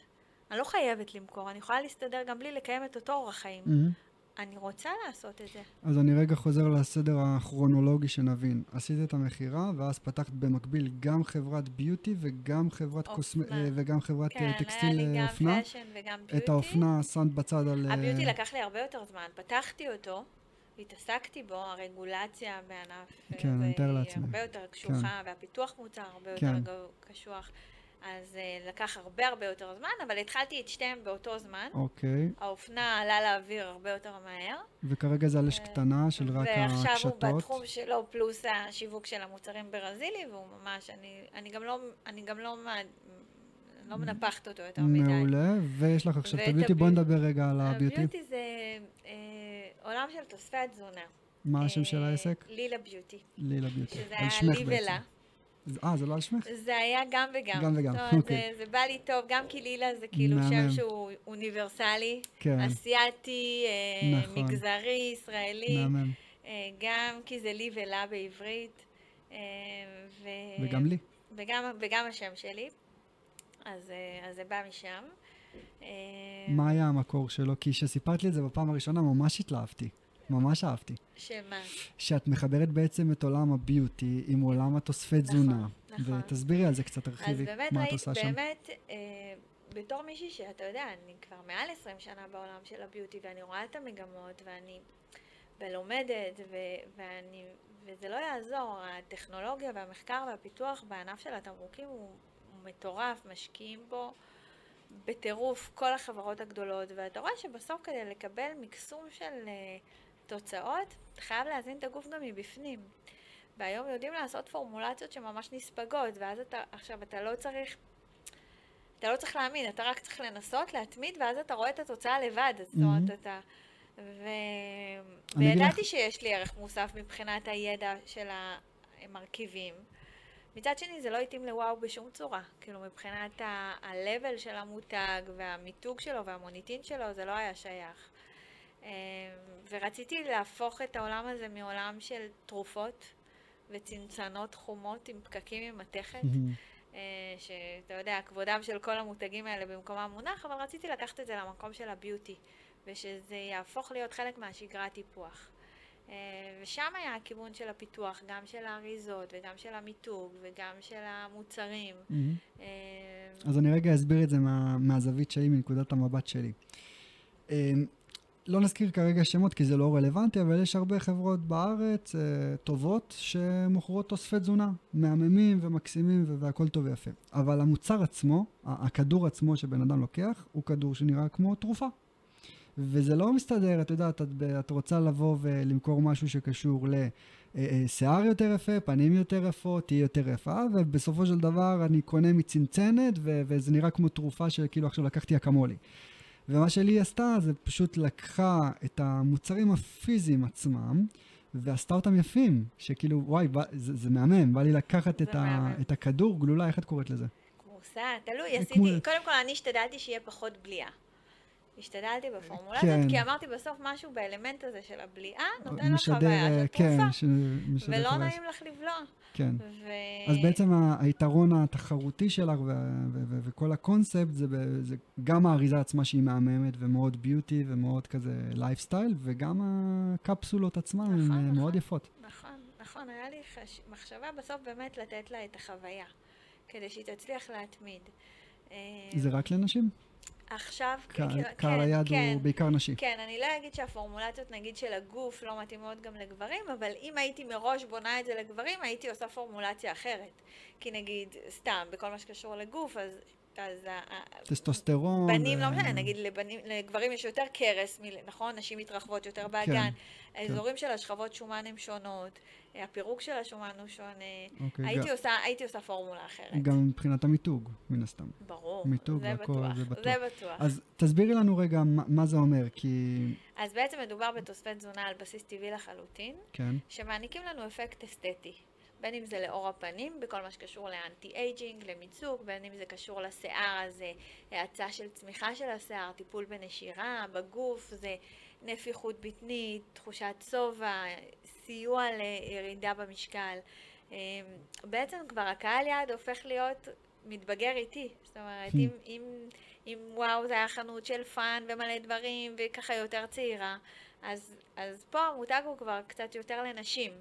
אני לא חייבת למכור, אני יכולה להסתדר גם בלי לקיים את אותו אורח חיים. מהמם. אני רוצה לעשות את זה. אז אני רגע חוזר לסדר הכרונולוגי שנבין. עשית את המכירה, ואז פתחת במקביל גם חברת beauty וגם חברת קוסמ... אופנה. אה, וגם חברת אה, כן, היה טקסטיל לי אה, גם אופנה. fashion וגם beauty. את האופנה שמת בצד על... אה, ה beauty לקח לי הרבה יותר זמן. פתחתי אותו, התעסקתי בו, הרגולציה בענף. כן, אה, אני מתאר היא לעצמי. הרבה יותר קשוחה, והפיתוח מוצר הרבה כן. יותר קשוח. אז אה, לקח הרבה הרבה יותר זמן, אבל התחלתי את שתיהם באותו זמן. אוקיי, האופנה עלה לאוויר הרבה יותר מהר. וכרגע זה על אש אה, קטנה של רק ועכשיו הקשתות. הוא בתחום שלו, פלוס השיווק של המוצרים ברזילי, והוא ממש, אני, אני גם לא, אני גם לא, לא מנפחת אותו יותר מדי. מעולה, ויש לך עכשיו את הביוטי, בואי נדבר רגע על הביוטי. הביוטי זה אה, עולם של תוספי התזונה. מה השם של אה, העסק? לילה ביוטי. לילה ביוטי. שזה היה לי. ולה. אה, זה לא על שמך? זה היה גם וגם. גם וגם, אוקיי. זה, זה בא לי טוב, גם כי לילה זה כאילו. שם שהוא אוניברסלי, כן, אסיאתי, אה, נכון. מגזרי, ישראלי, מהמם. אה, גם כי זה לי ולה בעברית. וגם לי. וגם, וגם השם שלי. אז, אז זה בא משם. מה היה המקור שלו? כי כשסיפרת לי את זה בפעם הראשונה ממש התלהבתי. ממש אהבתי. שמה? שאת מחברת בעצם את עולם הביוטי עם עולם התוספי תזונה. נכון, נכון. ותסבירי על זה קצת, תרחיבי, מה את עושה שם. אז באמת, אה, בתור מישהי שאתה יודע, אני כבר מעל 20 שנה בעולם של הביוטי, ואני רואה את המגמות, ואני ולומדת, ו, ואני, וזה לא יעזור, הטכנולוגיה והמחקר והפיתוח בענף של התמרוקים הוא, הוא מטורף, משקיעים בו. בטירוף כל החברות הגדולות, ואתה רואה שבסוף כדי לקבל מקסום של uh, תוצאות, אתה חייב להזין את הגוף גם מבפנים. והיום יודעים לעשות פורמולציות שממש נספגות, ואז אתה, עכשיו אתה לא צריך, אתה לא צריך להאמין, אתה רק צריך לנסות, להתמיד, ואז אתה רואה את התוצאה לבד, זאת אומרת. אתה... ו... וידעתי לך... שיש לי ערך מוסף מבחינת הידע של המרכיבים. מצד שני זה לא התאים לוואו בשום צורה. כאילו מבחינת ה-level של המותג והמיתוג שלו והמוניטין שלו זה לא היה שייך. אמ, ורציתי להפוך את העולם הזה מעולם של תרופות וצנצנות חומות עם פקקים עם מתכת, אה, שאתה יודע, כבודם של כל המותגים האלה במקומם מונח, אבל רציתי לקחת את זה למקום של הביוטי, ושזה יהפוך להיות חלק מהשגרת טיפוח. אה, ושם היה הכיוון של הפיתוח, גם של האריזות וגם של המיתוג וגם של המוצרים. Mm-hmm. אז אני רגע אסביר את זה מה, מהזווית שלי, מנקודת המבט שלי. אה, לא נזכיר כרגע שמות כי זה לא רלוונטי, אבל יש הרבה חברות בארץ טובות שמוכרות תוספי תזונה, מהממים ומקסימים והכל טוב ויפה. אבל המוצר עצמו, הכדור עצמו שבן אדם לוקח, הוא כדור שנראה כמו תרופה. וזה לא מסתדר, את יודעת, את, את רוצה לבוא ולמכור משהו שקשור לשיער יותר יפה, פנים יותר יפות, תהיה יותר יפה, ובסופו של דבר אני קונה מצנצנת, ו- וזה נראה כמו תרופה שכאילו עכשיו לקחתי אקמולי. ומה שלי עשתה, זה פשוט לקחה את המוצרים הפיזיים עצמם, ועשתה אותם יפים, שכאילו, וואי, בא, זה, זה מהמם, בא לי לקחת את, ה, את הכדור גלולה, איך את קוראת לזה? כמוסה, תלוי, עשיתי, כמו... קודם כל אני השתדלתי שיהיה פחות בליעה. השתדלתי בפורמולה הזאת, כי אמרתי בסוף משהו באלמנט הזה של הבליעה, נותן לך חוויה של כן, תרופה, ולא נעים לך לבלוע. כן. אז בעצם היתרון התחרותי שלך וכל הקונספט זה גם האריזה עצמה שהיא מהממת ומאוד beauty ומאוד כזה לייפסטייל, וגם הקפסולות עצמן הן נכון, מאוד נכון. יפות. נכון, נכון, היה לי מחשבה בסוף באמת לתת לה את החוויה, כדי שהיא תצליח להתמיד. זה רק לנשים? עכשיו, קהל כן, היעד כן, הוא בעיקר נשי. כן, אני לא אגיד שהפורמולציות נגיד של הגוף לא מתאימות גם לגברים, אבל אם הייתי מראש בונה את זה לגברים, הייתי עושה פורמולציה אחרת. כי נגיד, סתם, בכל מה שקשור לגוף, אז אז... טסטוסטרון. בנים, לא משנה, נגיד לבנים, לגברים יש יותר קרס, נכון? נשים מתרחבות יותר כן, באגן. כן, האזורים כן. של השכבות שומן הם שונות, הפירוק של השומן הוא שונה. אוקיי, הייתי, גם, עושה, הייתי עושה פורמולה אחרת. גם מבחינת המיתוג, מן הסתם. ברור, מיתוג זה והכל, בטוח, זה בטוח. זה בטוח. אז תסבירי לנו רגע מה, מה זה אומר, כי... אז בעצם מדובר בתוספי תזונה על בסיס טבעי לחלוטין, כן. שמעניקים לנו אפקט אסתטי. בין אם זה לאור הפנים, בכל מה שקשור ל anti-aging, למיצוק, בין אם זה קשור לשיער, אז זה האצה של צמיחה של השיער, טיפול בנשירה, בגוף, זה נפיחות בטנית, תחושת שובע, סיוע לירידה במשקל. אמ, בעצם כבר הקהל יעד הופך להיות מתבגר איתי. זאת אומרת, אם, אם, אם וואו זה היה חנות של fun ומלא דברים וככה יותר צעירה, אז, אז פה המותג הוא כבר קצת יותר לנשים.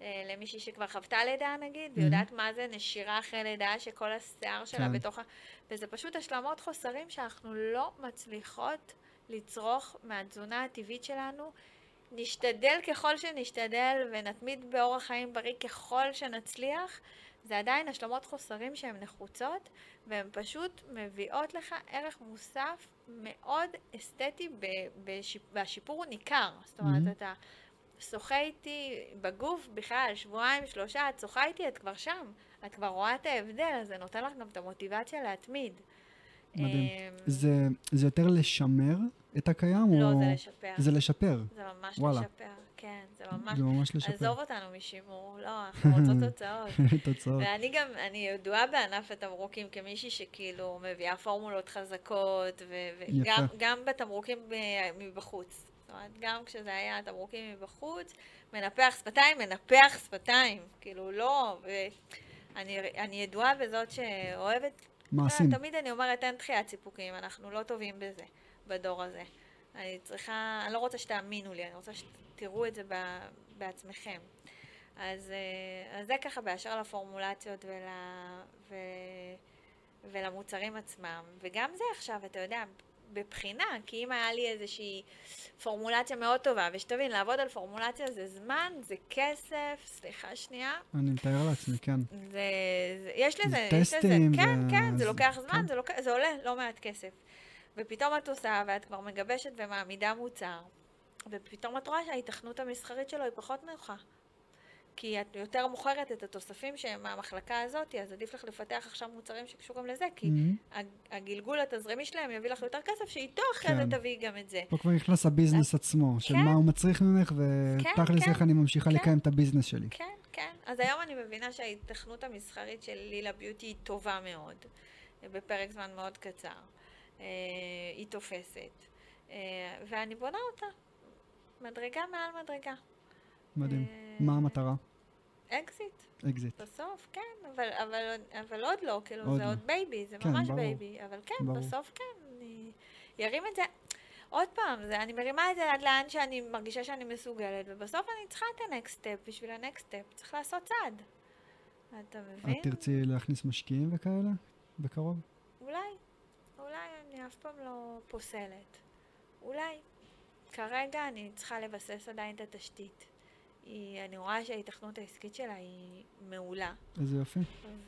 אה, למישהי שכבר חוותה לידה נגיד, mm-hmm. ויודעת מה זה נשירה אחרי לידה, שכל השיער שלה כן. בתוך ה... וזה פשוט השלמות חוסרים שאנחנו לא מצליחות לצרוך מהתזונה הטבעית שלנו. נשתדל ככל שנשתדל ונתמיד באורח חיים בריא ככל שנצליח, זה עדיין השלמות חוסרים שהן נחוצות, והן פשוט מביאות לך ערך מוסף מאוד אסתטי, והשיפור הוא ניכר. זאת אומרת, mm-hmm. אתה... שוחה איתי בגוף בכלל, שבועיים, שלושה, את שוחה איתי, את כבר שם. את כבר רואה את ההבדל, אז זה נותן לך גם את המוטיבציה להתמיד. מדהים. אמ, זה, זה יותר לשמר את הקיים? לא, או... זה לשפר. זה לשפר. זה ממש וואלה. לשפר, כן. זה ממש... זה ממש לשפר. עזוב אותנו משימור, לא, אנחנו רוצות [laughs] תוצאות. תוצאות. ואני גם, אני ידועה בענף התמרוקים כמישהי שכאילו מביאה פורמולות חזקות, וגם בתמרוקים מבחוץ. אומרת, גם כשזה היה תמרוקים מבחוץ, מנפח שפתיים, מנפח שפתיים. כאילו, לא, ואני ידועה בזאת שאוהבת... מעשים. תמיד אני אומרת, אין דחיית סיפוקים, אנחנו לא טובים בזה, בדור הזה. אני צריכה, אני לא רוצה שתאמינו לי, אני רוצה שתראו את זה בעצמכם. אז, אה, אז זה ככה באשר לפורמולציות ול, ו, ולמוצרים עצמם. וגם זה עכשיו, אתה יודע, בבחינה, כי אם היה לי איזושהי פורמולציה מאוד טובה, ושתבין, לעבוד על פורמולציה זה זמן, זה כסף, סליחה שנייה. אני מתאר לעצמי, כן. זה, זה, יש לזה, זה יש טסטים. לזה, כן, ו... כן, זה לוקח זמן, כן. זה, לוקח, זה עולה לא מעט כסף. ופתאום את עושה, ואת כבר מגבשת ומעמידה מוצר, ופתאום את רואה שההיתכנות המסחרית שלו היא פחות נוחה. כי את יותר מוכרת את התוספים שהם מהמחלקה הזאת, אז עדיף לך לפתח עכשיו מוצרים שקשורים לזה, כי Mhm. הגלגול התזרימי שלהם יביא לך יותר כסף, שאיתו אחרי כן. זה תביאי גם את זה. פה כבר נכנס הביזנס עצמו, של כן. מה הוא מצריך ממך, כן, ותכלס כן. איך אני ממשיכה כן. לקיים את ה business שלי. כן, כן. אז היום אני מבינה שההיתכנות המסחרית של לילה ביוטי היא טובה מאוד, בפרק זמן מאוד קצר. אה, היא תופסת. אה, ואני בונה אותה. מדרגה מעל מדרגה. מדהים. אה, מה המטרה? אקזיט, אקזיט. בסוף, כן, אבל, אבל, אבל עוד לא, כאילו, עוד זה לא. עוד baby, זה כן, ממש ברור. baby, אבל כן, ברור. בסוף כן, אני ארים את זה. עוד פעם, זה, אני מרימה את זה עד לאן שאני מרגישה שאני מסוגלת, ובסוף אני צריכה את ה-next step, בשביל ה-next step צריך לעשות צעד. אתה מבין? את תרצי להכניס משקיעים וכאלה? בקרוב? אולי, אולי אני אף פעם לא פוסלת. אולי. כרגע אני צריכה לבסס עדיין את התשתית. היא, אני רואה שההיתכנות העסקית שלה היא מעולה, איזה יופי.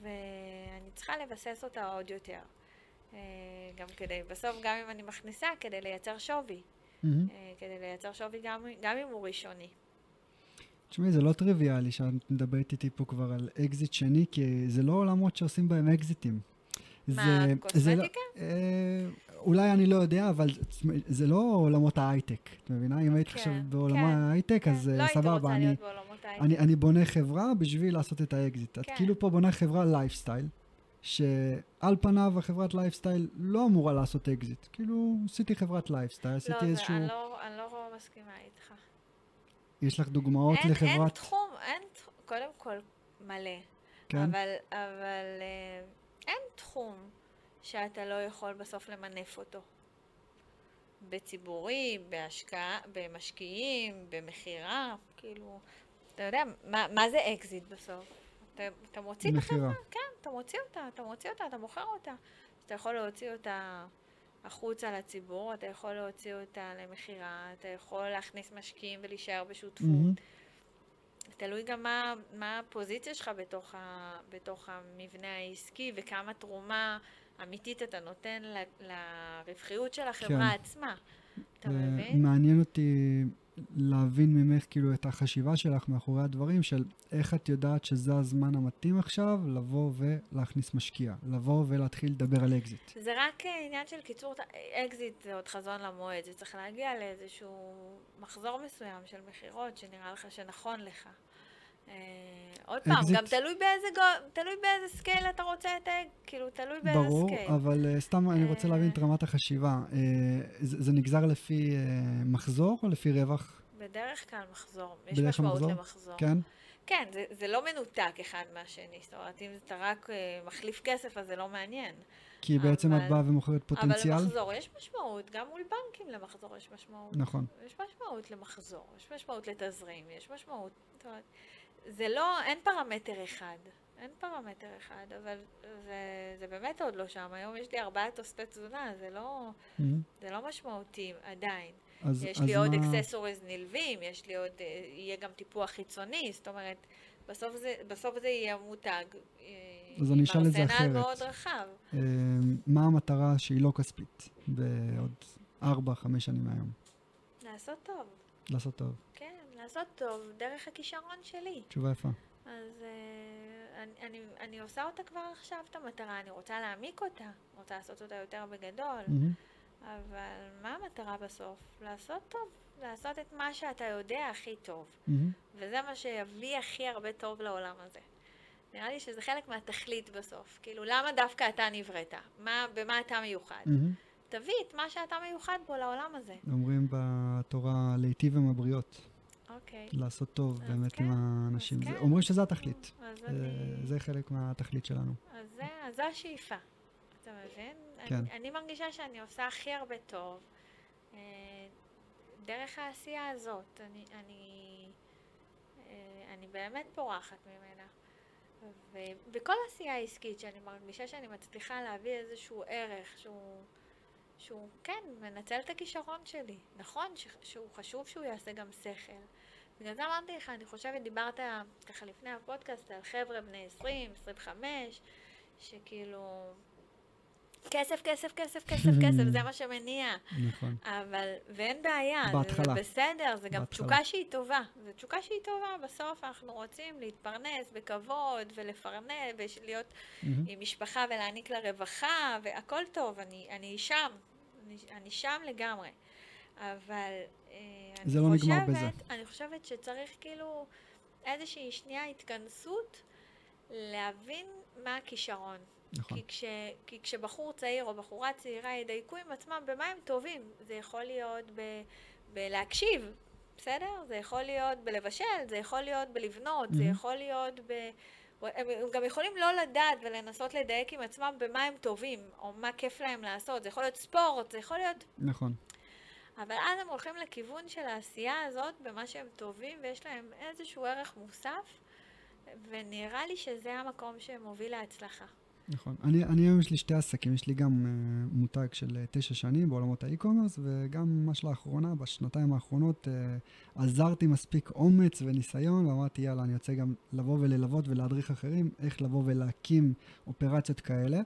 ואני צריכה לבסס אותה עוד יותר. אה, גם כדי, בסוף גם אם אני מכניסה, כדי לייצר שווי. אה, כדי לייצר שווי גם, גם אם הוא ראשוני. תשמעי, זה לא טריוויאלי שאת מדברת איתי פה כבר על אקזיט שני, כי זה לא עולמות שעושים בהם אקזיטים. מה, זה- זה לא- קוסמטיקה? אה, אולי אני לא יודע, אבל זה לא עולמות ההייטק, את מבינה? אם היית כן, עכשיו כן, בעולמות ההייטק, כן, אז לא אה, הייתי סבבה, אני. אני, אני בונה חברה בשביל לעשות את האקזיט. את כן. כאילו פה בונה חברה לייפסטייל, שעל פניו החברת לייפסטייל לא אמורה לעשות אקזיט. כאילו, עשיתי חברת לייפסטייל, לא, עשיתי זה- איזשהו... אני לא, אני לא מסכימה איתך. יש לך דוגמאות אין, אין לחברת... תחום, אין, תח- קודם כל, מלא. כן? אבל, אבל אה, אין תחום שאתה לא יכול בסוף למנף אותו. בציבורי, בהשקעה, במשקיעים, במכירה, כאילו, אתה יודע, מה, מה זה אקזיט בסוף? אתה, אתה מוציא את. החברה, כן, אתה מוציא אותה, אתה מוציא אותה, אתה מוכר אותה. אתה יכול להוציא אותה החוצה לציבור, אתה יכול להוציא אותה למכירה, אתה יכול להכניס משקיעים ולהישאר בשותפות. מהמם. תלוי גם מה, מה הפוזיציה שלך בתוך, ה, בתוך המבנה העסקי וכמה תרומה אמיתית אתה נותן ל- לרווחיות של החברה כן. עצמה. אתה אה, מבין? מעניין אותי להבין ממך כאילו את החשיבה שלך מאחורי הדברים של איך את יודעת שזה הזמן המתאים עכשיו לבוא ולהכניס משקיע, לבוא ולהתחיל לדבר על אקזיט. זה רק עניין של קיצור, אקזיט זה עוד חזון למועד, זה צריך להגיע לאיזשהו מחזור מסוים של מכירות שנראה לך שנכון לך. אה, עוד פעם, אקזיט- גם תלוי באיזה, תלוי באיזה scale אתה רוצה את ה... כאילו, תלוי באיזה ברור, scale. אבל uh, סתם אני רוצה אה. להבין את רמת החשיבה. Uh, זה, נגזר לפי uh, מחזור או לפי רווח? בדרך כלל מחזור, יש בדרך כלל משמעות מחזור? למחזור. כן? כן, זה, זה לא מנותק אחד מהשני, זאת אומרת, אם אתה רק אה, מחליף כסף, אז זה לא מעניין. כי בעצם את אבל- באה ומוכרת פוטנציאל? אבל למחזור יש משמעות, גם מול בנקים למחזור יש משמעות. נכון. יש משמעות למחזור, יש משמעות לתזרים, יש משמעות, זאת אומרת, זה לא, אין פרמטר אחד. אין פרמטר אחד, אבל זה, זה באמת עוד לא שם. היום יש לי ארבעה תוספי תזונה, זה לא, מהמם. זה לא משמעותי עדיין. אז, יש אז לי עוד מה- אקססוריז נלווים, יש לי עוד, אה, יהיה גם טיפוח חיצוני, זאת אומרת, בסוף זה, בסוף זה יהיה מותג. אה, אז אני אשאל את זה אחרת. מאוד רחב. אה, מה המטרה שהיא לא כספית בעוד 4-5 שנים מהיום? לעשות טוב, לעשות טוב. כן, לעשות טוב דרך הכישרון שלי. תשובה יפה. אז אה, אני, אני, אני עושה אותה כבר עכשיו, את המטרה, אני רוצה להעמיק אותה, רוצה לעשות אותה יותר בגדול, מהמם. אבל מה המטרה בסוף? לעשות טוב, לעשות את מה שאתה יודע הכי טוב. מהמם. וזה מה שיביא הכי הרבה טוב לעולם הזה. נראה לי שזה חלק מהתכלית בסוף. כאילו, למה דווקא אתה נבראת? מה, במה אתה מיוחד? מהמם. תביא את מה שאתה מיוחד בו לעולם הזה. אומרים ב- התורה להיטיב עם הבריות, אוקיי. לעשות טוב באמת כן, עם זה- כן. אומרים שזה התכלית. אז אה, אני... זה חלק מהתכלית שלנו. אז זה, אז זו השאיפה, אתה מבין? כן. אני, אני מרגישה שאני עושה הכי הרבה טוב אה, דרך העשייה הזאת. אני, אני, אה, אני באמת פורחת ממנה. ובכל עשייה עסקית שאני מרגישה שאני מצליחה להביא איזשהו ערך שהוא, שהוא כן, מנצל את הכישרון שלי. נכון ש, שהוא חשוב שהוא יעשה גם שכל. בגלל זה אמרתי לך, אני חושבת, דיברת ככה לפני הפודקאסט על חבר'ה בני 20, 25, שכאילו... כסף, כסף, כסף, כסף, [laughs] כסף, זה מה שמניע. נכון. אבל, ואין בעיה, בהתחלה. זה בסדר, זה גם בהתחלה. תשוקה שהיא טובה. זו תשוקה שהיא טובה, בסוף אנחנו רוצים להתפרנס בכבוד ולפרנס ולהיות. עם משפחה ולהעניק לה רווחה, והכל טוב, אני, אני שם, אני, אני שם לגמרי. אבל זה לא נגמר בזה. אני חושבת שצריך כאילו איזושהי שנייה התכנסות להבין מה הכישרון. נכון. כי, כש, כי כשבחור צעיר או בחורה צעירה ידייקו עם עצמם במה הם טובים, זה יכול להיות ב, בלהקשיב, בסדר? זה יכול להיות בלבשל, זה יכול להיות בלבנות, זה מהמם. יכול להיות ב... הם הם גם יכולים לא לדעת ולנסות לדייק עם עצמם במה הם טובים, או מה כיף להם לעשות, זה יכול להיות ספורט, זה יכול להיות... נכון. אבל אז הם הולכים לכיוון של העשייה הזאת במה שהם טובים, ויש להם איזשהו ערך מוסף, ונראה לי שזה המקום שמוביל להצלחה. נכון. אני, אני היום יש לי שתי עסקים, יש לי גם uh, מותג של uh, תשע שנים בעולמות האי-קומרס, וגם ממש לאחרונה, בשנתיים האחרונות, uh, עזרתי מספיק אומץ וניסיון, ואמרתי, יאללה, אני רוצה גם לבוא וללוות ולהדריך אחרים, איך לבוא ולהקים אופרציות כאלה.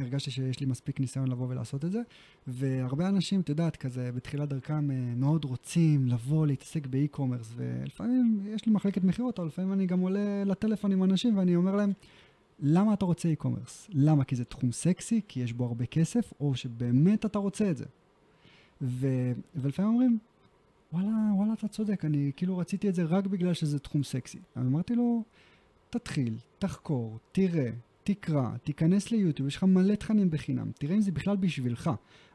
הרגשתי שיש לי מספיק ניסיון לבוא ולעשות את זה, והרבה אנשים, את יודעת, כזה בתחילת דרכם uh, מאוד רוצים לבוא, להתעסק באי-קומרס, ולפעמים יש לי מחלקת מכירות, אבל לפעמים אני גם עולה לטלפון עם אנשים ואני אומר להם, למה אתה רוצה e-commerce? למה? כי זה תחום סקסי, כי יש בו הרבה כסף, או שבאמת אתה רוצה את זה. ו... ולפעמים אומרים, וואלה, וואלה, אתה צודק, אני כאילו רציתי את זה רק בגלל שזה תחום סקסי. אמרתי לו, תתחיל, תחקור, תראה, תקרא, תיכנס ליוטיוב, יש לך מלא תכנים בחינם, תראה אם זה בכלל בשבילך.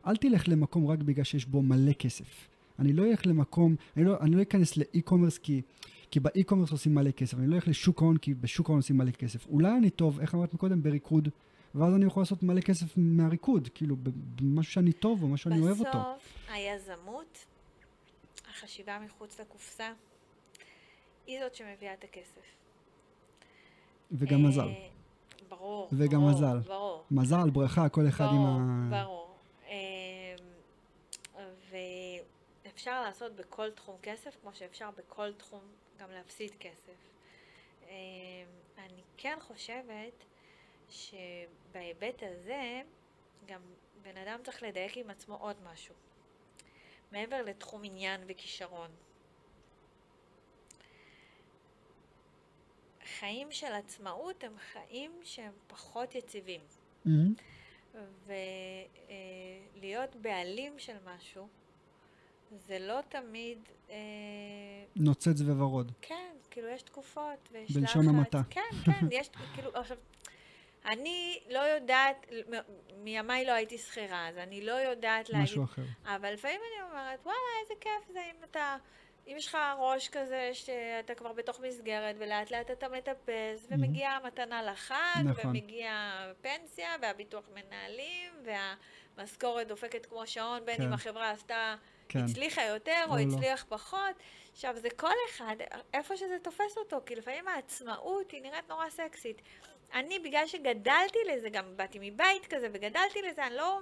אל תלך למקום רק בגלל שיש בו מלא כסף. אני לא אלך למקום, אני לא, אני לא אכנס לאי-קומרס כי, כי באי-קומרס עושים מלא כסף, אני לא אלך לשוק ההון כי בשוק ההון עושים מלא כסף. אולי אני טוב, איך אמרת מקודם, בריקוד, ואז אני יכול לעשות מלא כסף מהריקוד, כאילו במשהו שאני טוב או משהו שאני אוהב אותו. בסוף, היזמות, החשיבה מחוץ לקופסה, היא זאת שמביאה את הכסף. וגם אה, מזל. ברור. וגם ברור, מזל. ברור. מזל, ברכה, כל אחד עם ברור, ה... ברור. אמ, ואפשר לעשות בכל תחום כסף, כמו שאפשר בכל תחום גם להפסיד כסף. אמ, אני כן חושבת שבהיבט הזה, גם בן אדם צריך לדייק עם עצמו עוד משהו. מעבר לתחום עניין וכישרון. חיים של עצמאות הם חיים שהם פחות יציבים. מהמם. ולהיות בעלים של משהו, זה לא תמיד... אה, נוצץ וורוד. כן, כאילו יש תקופות ויש בלשון לחץ. המעטה. כן, [laughs] כן, יש כאילו, עכשיו, אני לא יודעת, מימיי לא הייתי שכירה, אז אני לא יודעת להגיד, משהו אחר. אבל לפעמים אני אומרת, וואלה, איזה כיף זה אם אתה, אם יש לך ראש כזה שאתה כבר בתוך מסגרת ולאט לאט אתה מטפס, ומגיעה המתנה לחג, נכון. ומגיעה פנסיה, והביטוח מנהלים, והמשכורת דופקת כמו שעון, בין כן. אם החברה עשתה, כן. הצליחה יותר או או לא. הצליח פחות. עכשיו, זה כל אחד, איפה שזה תופס אותו, כי לפעמים העצמאות היא נראית נורא סקסית. אני, בגלל שגדלתי לזה, גם באתי מבית כזה וגדלתי לזה, אני לא,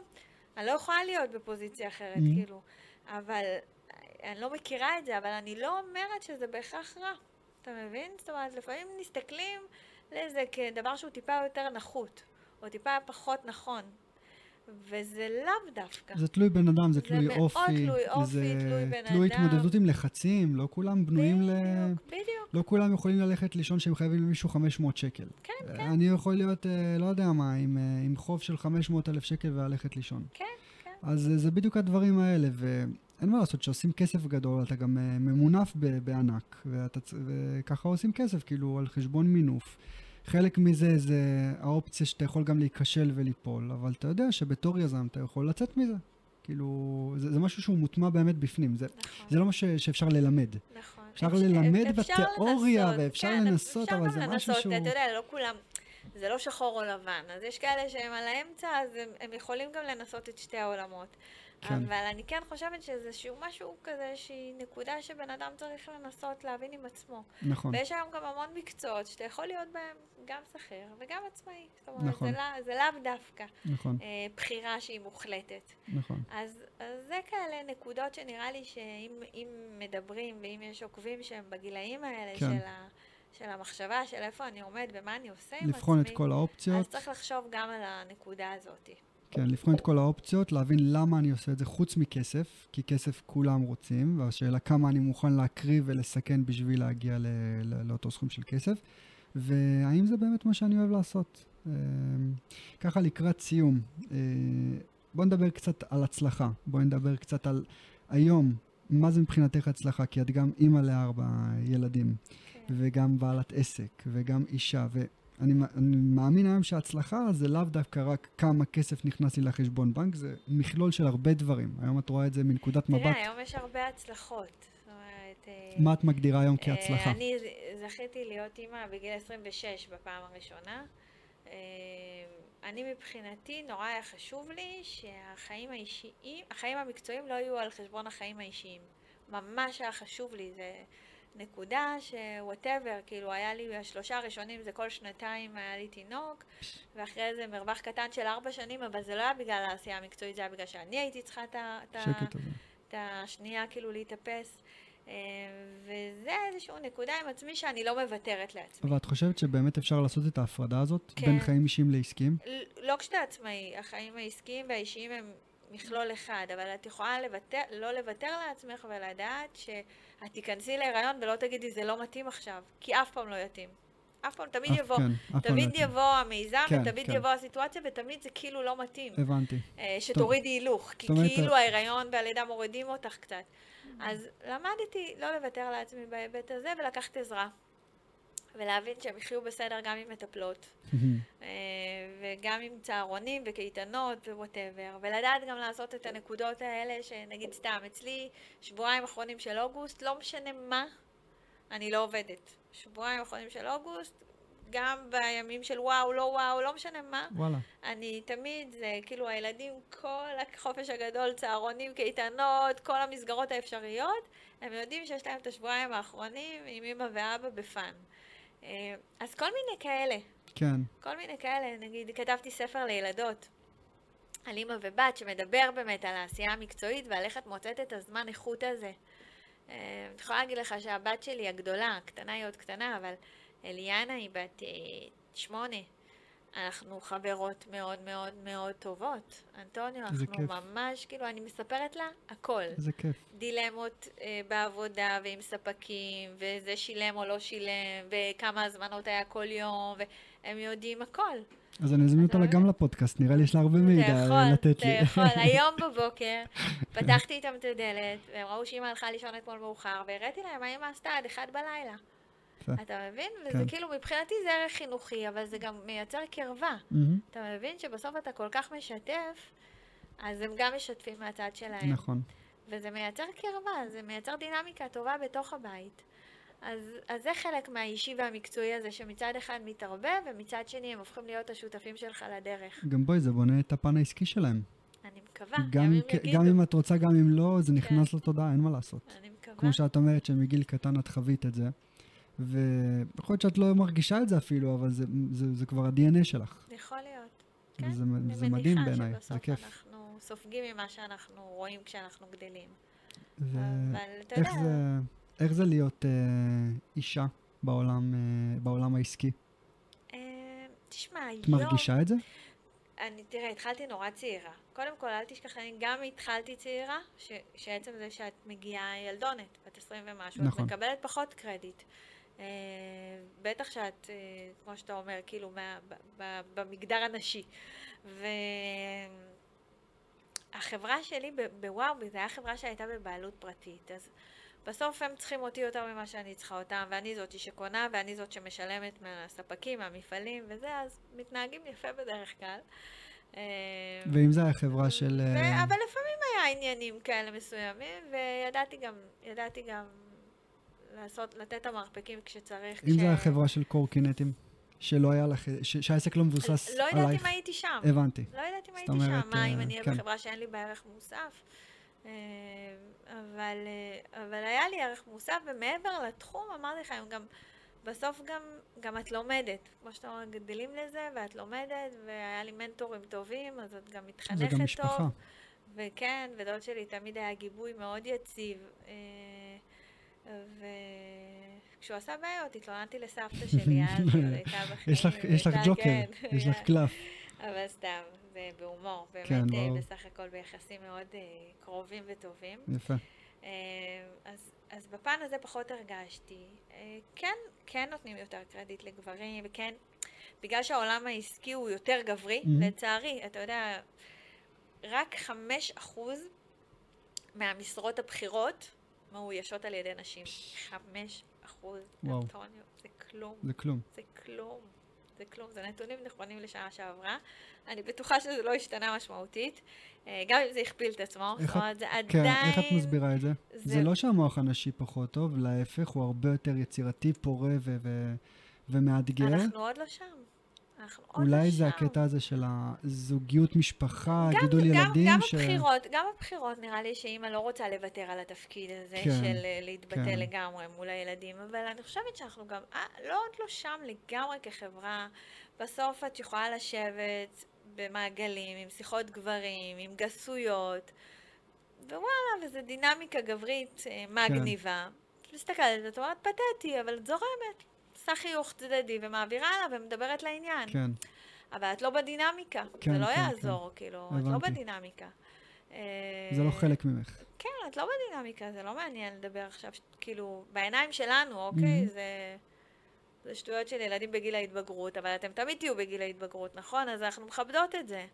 אני לא יכולה להיות בפוזיציה אחרת, Mhm. כאילו. אבל, אני לא מכירה את זה, אבל אני לא אומרת שזה בהכרח רע. אתה מבין? זאת אומרת, לפעמים מסתכלים לזה כדבר שהוא טיפה יותר נחות, או טיפה פחות נכון. וזה לאו דווקא. זה תלוי בן אדם, זה זה תלוי מאוד אופי. תלוי אופי, זה תלוי בן תלוי אדם. התמודדות עם לחצים, לא כולם בנויים ל... בדיוק, בדיוק. לא כולם יכולים ללכת לישון שהם חייבים למישהו 500 שקל. כן, אה, כן. אני יכול להיות, אה, לא יודע מה, עם, אה, עם חוב של 500 אלף שקל וללכת לישון. כן, כן. אז זה בדיוק הדברים האלה, ואין מה לעשות, כשעושים כסף גדול, אתה גם אה, ממונף בענק, ואתה, וככה עושים כסף, כאילו, על חשבון מינוף. חלק מזה זה האופציה שאתה יכול גם להיכשל וליפול, אבל אתה יודע שבתור יזם אתה יכול לצאת מזה. כאילו, זה, זה משהו שהוא מוטמע באמת בפנים, זה, נכון. זה לא משהו שאפשר ללמד. נכון. אפשר ללמד אפשר בתיאוריה, לנסות, ואפשר כן, לנסות, אבל אפשר זה גם משהו לנסות, שהוא- אתה יודע, לא כולם, זה לא שחור או לבן, אז יש כאלה שהם על האמצע, אז הם, הם יכולים גם לנסות את שתי העולמות. כן. אבל אני כן חושבת שזה איזשהו משהו כזה, שהיא נקודה שבן אדם צריך לנסות להבין עם עצמו. נכון, ויש היום גם המון מקצועות שאתה יכול להיות בהם גם שכיר וגם עצמאי. זאת אומרת, נכון. זה, לא, זה לאו דווקא נכון, אה, בחירה שהיא מוחלטת. נכון. אז, אז זה כאלה נקודות שנראה לי שאם אם מדברים ואם יש עוקבים שהם בגילאים האלה כן. של, ה, של המחשבה של איפה אני עומד ומה אני עושה עם לבחון את עצמי, כל אז האופציות, צריך לחשוב גם על הנקודה הזאת. כן, לבחון את כל האופציות, להבין למה אני עושה את זה חוץ מכסף, כי כסף כולם רוצים, והשאלה כמה אני מוכן להקריב ולסכן בשביל להגיע ל- ל- לאותו סכום של כסף, והאם זה באמת מה שאני אוהב לעשות. אה, ככה לקראת סיום, אה, בוא נדבר קצת על הצלחה, בוא נדבר קצת על היום, מה זה מבחינתך הצלחה, כי את גם אימא לארבע ילדים. כן. וגם בעלת עסק, וגם אישה, ואני מ- אני מאמין היום שההצלחה זה לאו דווקא רק כמה כסף נכנס לי לחשבון בנק, זה מכלול של הרבה דברים. היום את רואה את זה מנקודת מבט. תראה, היום יש הרבה הצלחות. אומרת... אה, מה את מגדירה היום אה, כהצלחה? אני ז- זכיתי להיות אימא בגיל 26 בפעם הראשונה. אה, אני מבחינתי, נורא היה חשוב לי שהחיים האישיים, החיים המקצועיים לא יהיו על חשבון החיים האישיים. ממש היה חשוב לי, זה נקודה שוואטאבר, כאילו היה לי, השלושה הראשונים זה כל שנתיים היה לי תינוק, ואחרי זה מרווח קטן של ארבע שנים, אבל זה לא היה בגלל העשייה המקצועית, זה היה בגלל שאני הייתי צריכה את. את. את השנייה כאילו להתאפס. אה, וזה איזושהי נקודה עם עצמי שאני לא מוותרת לעצמי. ואת חושבת שבאמת אפשר לעשות את ההפרדה הזאת כן. בין חיים אישיים לעסקיים? לא כשאתה עצמאי, החיים העסקיים והאישיים הם מכלול אחד, אבל את יכולה לוותר, לא לוותר לעצמך ולדעת שאת תיכנסי להיריון ולא תגידי זה לא מתאים עכשיו, כי אף פעם לא יתאים. אף פעם, תמיד אף- יבוא, כן, לא תמיד יתאים. יבוא המיזם כן, ותמיד כן. יבוא הסיטואציה ותמיד זה כאילו לא מתאים. הבנתי. אה, שתורידי הילוך, כי אומרת, כאילו ההיריון והלידה מורידים אותך קצת. אז למדתי לא לוותר לעצמי בהיבט הזה ולקחת עזרה. ולהבין שהם יחיו בסדר גם עם מטפלות, אה, וגם עם צהרונים וקייטנות ו whatever, ולדעת גם לעשות את הנקודות האלה, שנגיד סתם, אצלי שבועיים אחרונים של אוגוסט, לא משנה מה, אני לא עובדת. שבועיים אחרונים של אוגוסט, גם בימים של וואו, לא וואו, לא משנה מה, וואלה. אני תמיד, זה כאילו הילדים, כל החופש הגדול, צהרונים, קייטנות, כל המסגרות האפשריות, הם יודעים שיש להם את השבועיים האחרונים עם אמא ואבא בפאן. אה, אז כל מיני כאלה, כן, כל מיני כאלה, נגיד, כתבתי ספר לילדות על אמא ובת שמדבר באמת על העשייה המקצועית ועל איך את מוצאת את הזמן איכות הזה. אה, אני יכולה להגיד לך שהבת שלי הגדולה, הקטנה היא עוד קטנה, אבל אליאנה היא בת אה, שמונה. אנחנו חברות מאוד מאוד מאוד טובות. אנטוניו, אנחנו כיף. ממש, כאילו, אני מספרת לה הכל. איזה כיף. דילמות אה, בעבודה ועם ספקים, וזה שילם או לא שילם, וכמה הזמנות היה כל יום, והם יודעים הכל. אז אני אזמין אתה אותה מבין? גם לפודקאסט, נראה לי יש לה הרבה מידע אתה אה, יכול, לתת אתה לי. יכול. [laughs] היום בבוקר פתחתי איתם את הדלת, והם ראו שאמא הלכה לישון אתמול מאוחר, והראיתי להם מה אמא עשתה עד אחד בלילה. אתה מבין? כן. וזה כאילו, מבחינתי זה ערך חינוכי, אבל זה גם מייצר קרבה. מהמם, אתה מבין שבסוף אתה כל כך משתף, אז הם גם משתפים מהצד שלהם. נכון. וזה מייצר קרבה, זה מייצר דינמיקה טובה בתוך הבית. אז, אז זה חלק מהאישי והמקצועי הזה, שמצד אחד מתערבב, ומצד שני הם הופכים להיות השותפים שלך לדרך. גם בואי, זה בונה את הפן העסקי שלהם. אני מקווה, גם גם אם יגידו. גם אם את רוצה, גם אם לא, זה נכנס כן. לתודעה, אין מה לעשות. אני מקווה. כמו שאת אומרת שמגיל קטן את חווית את זה, ויכול להיות שאת לא מרגישה את זה אפילו, אבל זה, זה, זה כבר ה-DNA שלך. יכול להיות. כן, וזה, אני זה מדהים מניחה בעיניי, זה שבסוף כיף. אנחנו סופגים ממה שאנחנו רואים כשאנחנו גדלים. ו... אבל אתה יודע, זה, איך זה להיות אה, אישה בעולם, אה, בעולם העסקי? אה, תשמע, את היום... מרגישה את זה? אני, תראה, התחלתי נורא צעירה. קודם כל, אל תשכח, אני גם התחלתי צעירה, ש, שעצם זה שאת מגיעה ילדונת, בת 20 ומשהו, נכון. את מקבלת פחות קרדיט. אה, בטח שאת, אה, כמו שאתה אומר, כאילו, מה, ב, ב, במגדר הנשי. והחברה שלי בוואו, זו הייתה חברה שהייתה בבעלות פרטית, אז בסוף הם צריכים אותי יותר ממה שאני צריכה אותם, ואני זאתי שקונה, ואני זאת שמשלמת מהספקים, מהמפעלים וזה, אז מתנהגים יפה בדרך כלל. אה, ואם זה היה חברה של... ו- אבל לפעמים היה עניינים כאלה מסוימים, וידעתי גם, ידעתי גם לעשות, לתת את המרפקים כשצריך. אם זה היה חברה של קורקינטים, שלא היה לך, ש- שהעסק לא מבוסס לא יודעת עלייך. אם הייתי שם. הבנתי. לא יודעת אם הייתי אומרת, שם, מה אם אה, אני אהיה כן. בחברה שאין לי בה ערך מוסף. אה, אבל, אה, אבל היה לי ערך מוסף, ומעבר לתחום, אמרתי לך, גם, בסוף גם, גם את לומדת. כמו שאתה אומר, גדלים לזה, ואת לומדת, והיה לי מנטורים טובים, אז את גם מתחנכת זה טוב. גם משפחה. וכן, ודוד שלי תמיד היה גיבוי מאוד יציב. אה, וכשהוא עשה בעיות, התלוננתי לסבתא שלי, אז היא עוד הייתה [laughs] בחיים. יש לך- ג'וקר, כן, יש לך קלף. [laughs] אבל סתם, זה בהומור. באמת, כן, אה, ברור. בסך הכל ביחסים מאוד אה, קרובים וטובים. יפה. אה, אז, אז בפן הזה פחות הרגשתי. אה, כן, כן נותנים יותר קרדיט לגברים, וכן, בגלל שהעולם העסקי הוא יותר גברי, Mhm. לצערי, אתה יודע, רק חמש אחוז מהמשרות הבכירות מאוישות על ידי נשים. חמש אחוז. אנטוניו, זה כלום. זה כלום. זה כלום. זה כלום. זה נתונים נכונים לשנה שעברה. אני בטוחה שזה לא השתנה משמעותית, אה, גם אם זה הכפיל את עצמו. זאת אומרת, זה כן, עדיין... איך את מסבירה את זה? זה- זה לא שהמוח הנשי פחות טוב, להפך, הוא הרבה יותר יצירתי, פורה ו- ו- ומאתגר. אנחנו עוד לא שם. אנחנו עוד. אולי זה הקטע הזה של הזוגיות משפחה, גם- גידול גם- ילדים, גם ש... הבחירות, גם הבחירות, נראה לי שאימא לא רוצה לוותר על התפקיד הזה כן, של אה, להתבטא כן. לגמרי מול הילדים, אבל אני חושבת שאנחנו גם, אה, לא עוד לא שם לגמרי כחברה. בסוף את יכולה לשבת במעגלים, עם שיחות גברים, עם גסויות, ווואלה, וזו דינמיקה גברית אה, מגניבה. את מסתכלת, את אומרת, פתטי, אבל את זורמת. עושה חיוך צדדי ומעבירה הלאה ומדברת לעניין. כן, אבל את לא בדינמיקה, כן, זה לא כן, יעזור, כאילו, את לא הבנתי. בדינמיקה. אה, זה לא חלק ממך. כן, את לא בדינמיקה, זה לא מעניין לדבר עכשיו, כאילו, בעיניים שלנו, אוקיי? Mhm. זה... זה שטויות של ילדים בגיל ההתבגרות, אבל אתם תמיד תהיו בגיל ההתבגרות, נכון? אז אנחנו מכבדות את זה.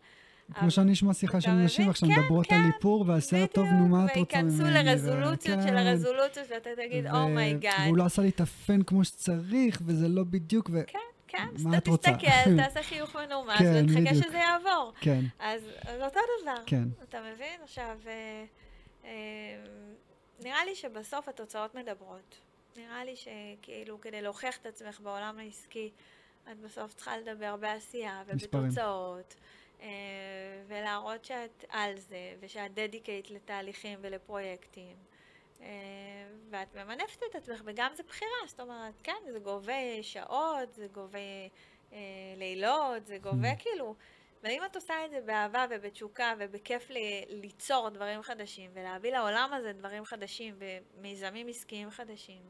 כמו שאני אשמע שיחה של נשים? עכשיו כן, מדברות כן, על איפור ועשייה טוב, נו מה את רוצה ממני? וייכנסו לרזולוציות של כן, הרזולוציות, ואתה תגיד, oh my god. והוא לא עשה לי את הפן כמו שצריך, וזה לא בדיוק, ו... כן, כן, אז אתה? תסתכל, תעשה [laughs] חיוך מנומס, כן, ותחכה. שזה יעבור. כן, אז אז אותו דבר. כן. אתה מבין? עכשיו, אה, אה, נראה לי שבסוף התוצאות מדברות. נראה לי שכאילו כדי להוכיח את עצמך בעולם העסקי, את בסוף צריכה לדבר בעשייה מספרים. ובתוצאות, אה, ולהראות שאת על זה, ושאת dedicated לתהליכים ולפרויקטים. אה, ואת ממנפת את עצמך, וגם זה בחירה, זאת אומרת, כן, זה גובה שעות, זה גובה אה, לילות, זה גובה כאילו, אבל אם את עושה את זה באהבה ובתשוקה ובכיף ל- ליצור דברים חדשים ולהביא לעולם הזה דברים חדשים ומיזמים עסקיים חדשים,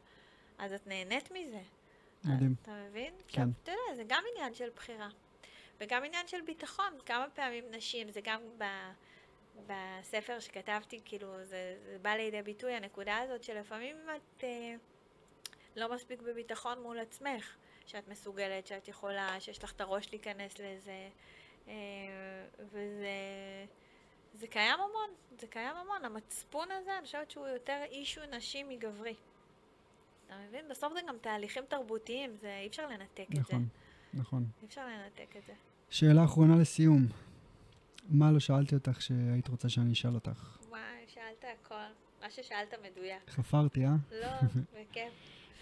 אז את נהנית מזה. מדהים. אתה מבין? כן. אתה יודע, זה גם עניין של בחירה. וגם עניין של ביטחון. כמה פעמים נשים, זה גם ב, בספר שכתבתי, כאילו, זה, זה בא לידי ביטוי, הנקודה הזאת שלפעמים את אה, לא מספיק בביטחון מול עצמך, שאת מסוגלת, שאת יכולה, שיש לך את הראש להיכנס לזה, אה, וזה... זה קיים המון, זה קיים המון. המצפון הזה, אני חושבת שהוא יותר אישו נשי מגברי. אתה מבין? בסוף זה גם תהליכים תרבותיים, זה אי אפשר לנתק את זה. נכון, נכון. אי אפשר לנתק את זה. שאלה אחרונה לסיום. מה לא שאלתי אותך שהיית רוצה שאני אשאל אותך? וואי, שאלת הכל. מה ששאלת מדויק. חפרתי, אה? לא, [laughs] בכיף.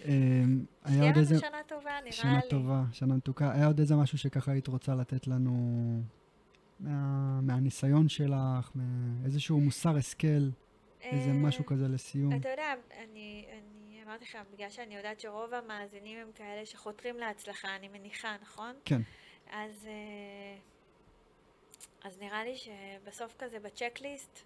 אמ, היה שיהיה עוד איזה... שנה טובה, נראה שנה לי. טובה, שנה מתוקה. היה עוד איזה משהו שככה היית רוצה לתת לנו מה, מהניסיון שלך, מאיזשהו מוסר השכל, איזה אה, משהו כזה לסיום? אתה יודע, אני, אני אמרתי לך, בגלל שאני יודעת שרוב המאזינים הם כאלה שחותרים להצלחה, אני מניחה, נכון? כן. אז, אה, אז נראה לי שבסוף כזה בצ'קליסט,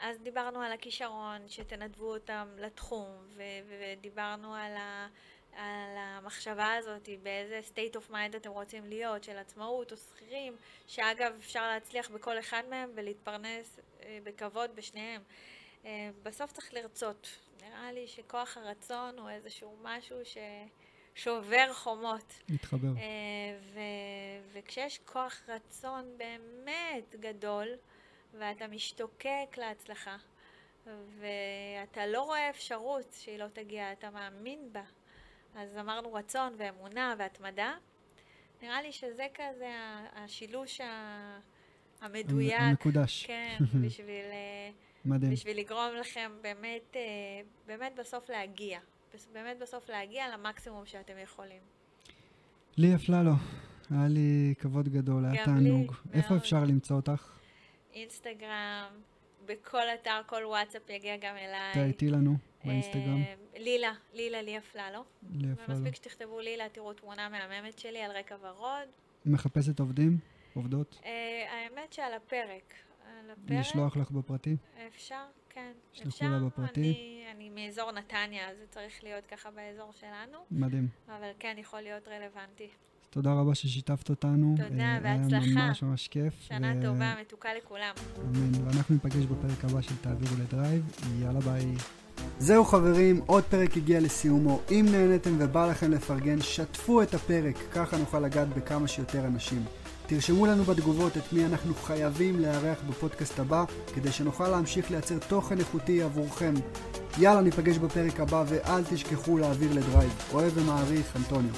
אז דיברנו על הכישרון, שתנדבו אותם לתחום, ו- ודיברנו על, ה- על המחשבה הזאת, באיזה state of mind אתם רוצים להיות, של עצמאות או שכירים, שאגב אפשר להצליח בכל אחד מהם ולהתפרנס אה, בכבוד בשניהם. אה, בסוף צריך לרצות. נראה לי שכוח הרצון הוא איזשהו משהו ששובר חומות. להתחבר. אה, ו- וכשיש כוח רצון באמת גדול, ואתה משתוקק להצלחה, ואתה לא רואה אפשרות שהיא לא תגיע, אתה מאמין בה. אז אמרנו רצון ואמונה והתמדה. נראה לי שזה כזה השילוש המדויק. המקודש. כן, [laughs] בשביל, אה, מדהים. בשביל לגרום לכם באמת, אה, באמת בסוף להגיע. באמת בסוף להגיע למקסימום שאתם יכולים. לי אפללו, היה לי כבוד גדול, היה תענוג. איפה. אפשר למצוא אותך? אינסטגרם, בכל אתר, כל וואטסאפ יגיע גם אליי. תהייתי לנו באינסטגרם. אה, לילה, לילה לי אפללו. לי אפללו. ומספיק שתכתבו לילה, תראו תמונה מהממת שלי על רקע ורוד. מחפשת עובדים? עובדות? אה, האמת שעל הפרק. על הפרק. לשלוח לך בפרטי? אפשר, כן. שלחו. לה בפרטי. אני, אני מאזור נתניה, אז זה צריך להיות ככה באזור שלנו, מדהים. אבל כן יכול להיות רלוונטי. תודה רבה ששיתפת אותנו. תודה, אה, בהצלחה. היה ממש ממש כיף. שנה ו- טובה, מתוקה לכולם. אמן. ואנחנו ניפגש בפרק הבא של תעביר לדרייב. יאללה ביי. זהו חברים, עוד פרק הגיע לסיומו. אם נהניתם ובא לכם לפרגן, שתפו את הפרק, ככה נוכל לגעת בכמה שיותר אנשים. תרשמו לנו בתגובות את מי אנחנו חייבים לארח בפודקאסט הבא, כדי שנוכל להמשיך לייצר תוכן איכותי עבורכם. יאללה, ניפגש בפרק הבא, ואל תשכחו להעביר לדרייב. אוהב ומעריך, אנטוניו.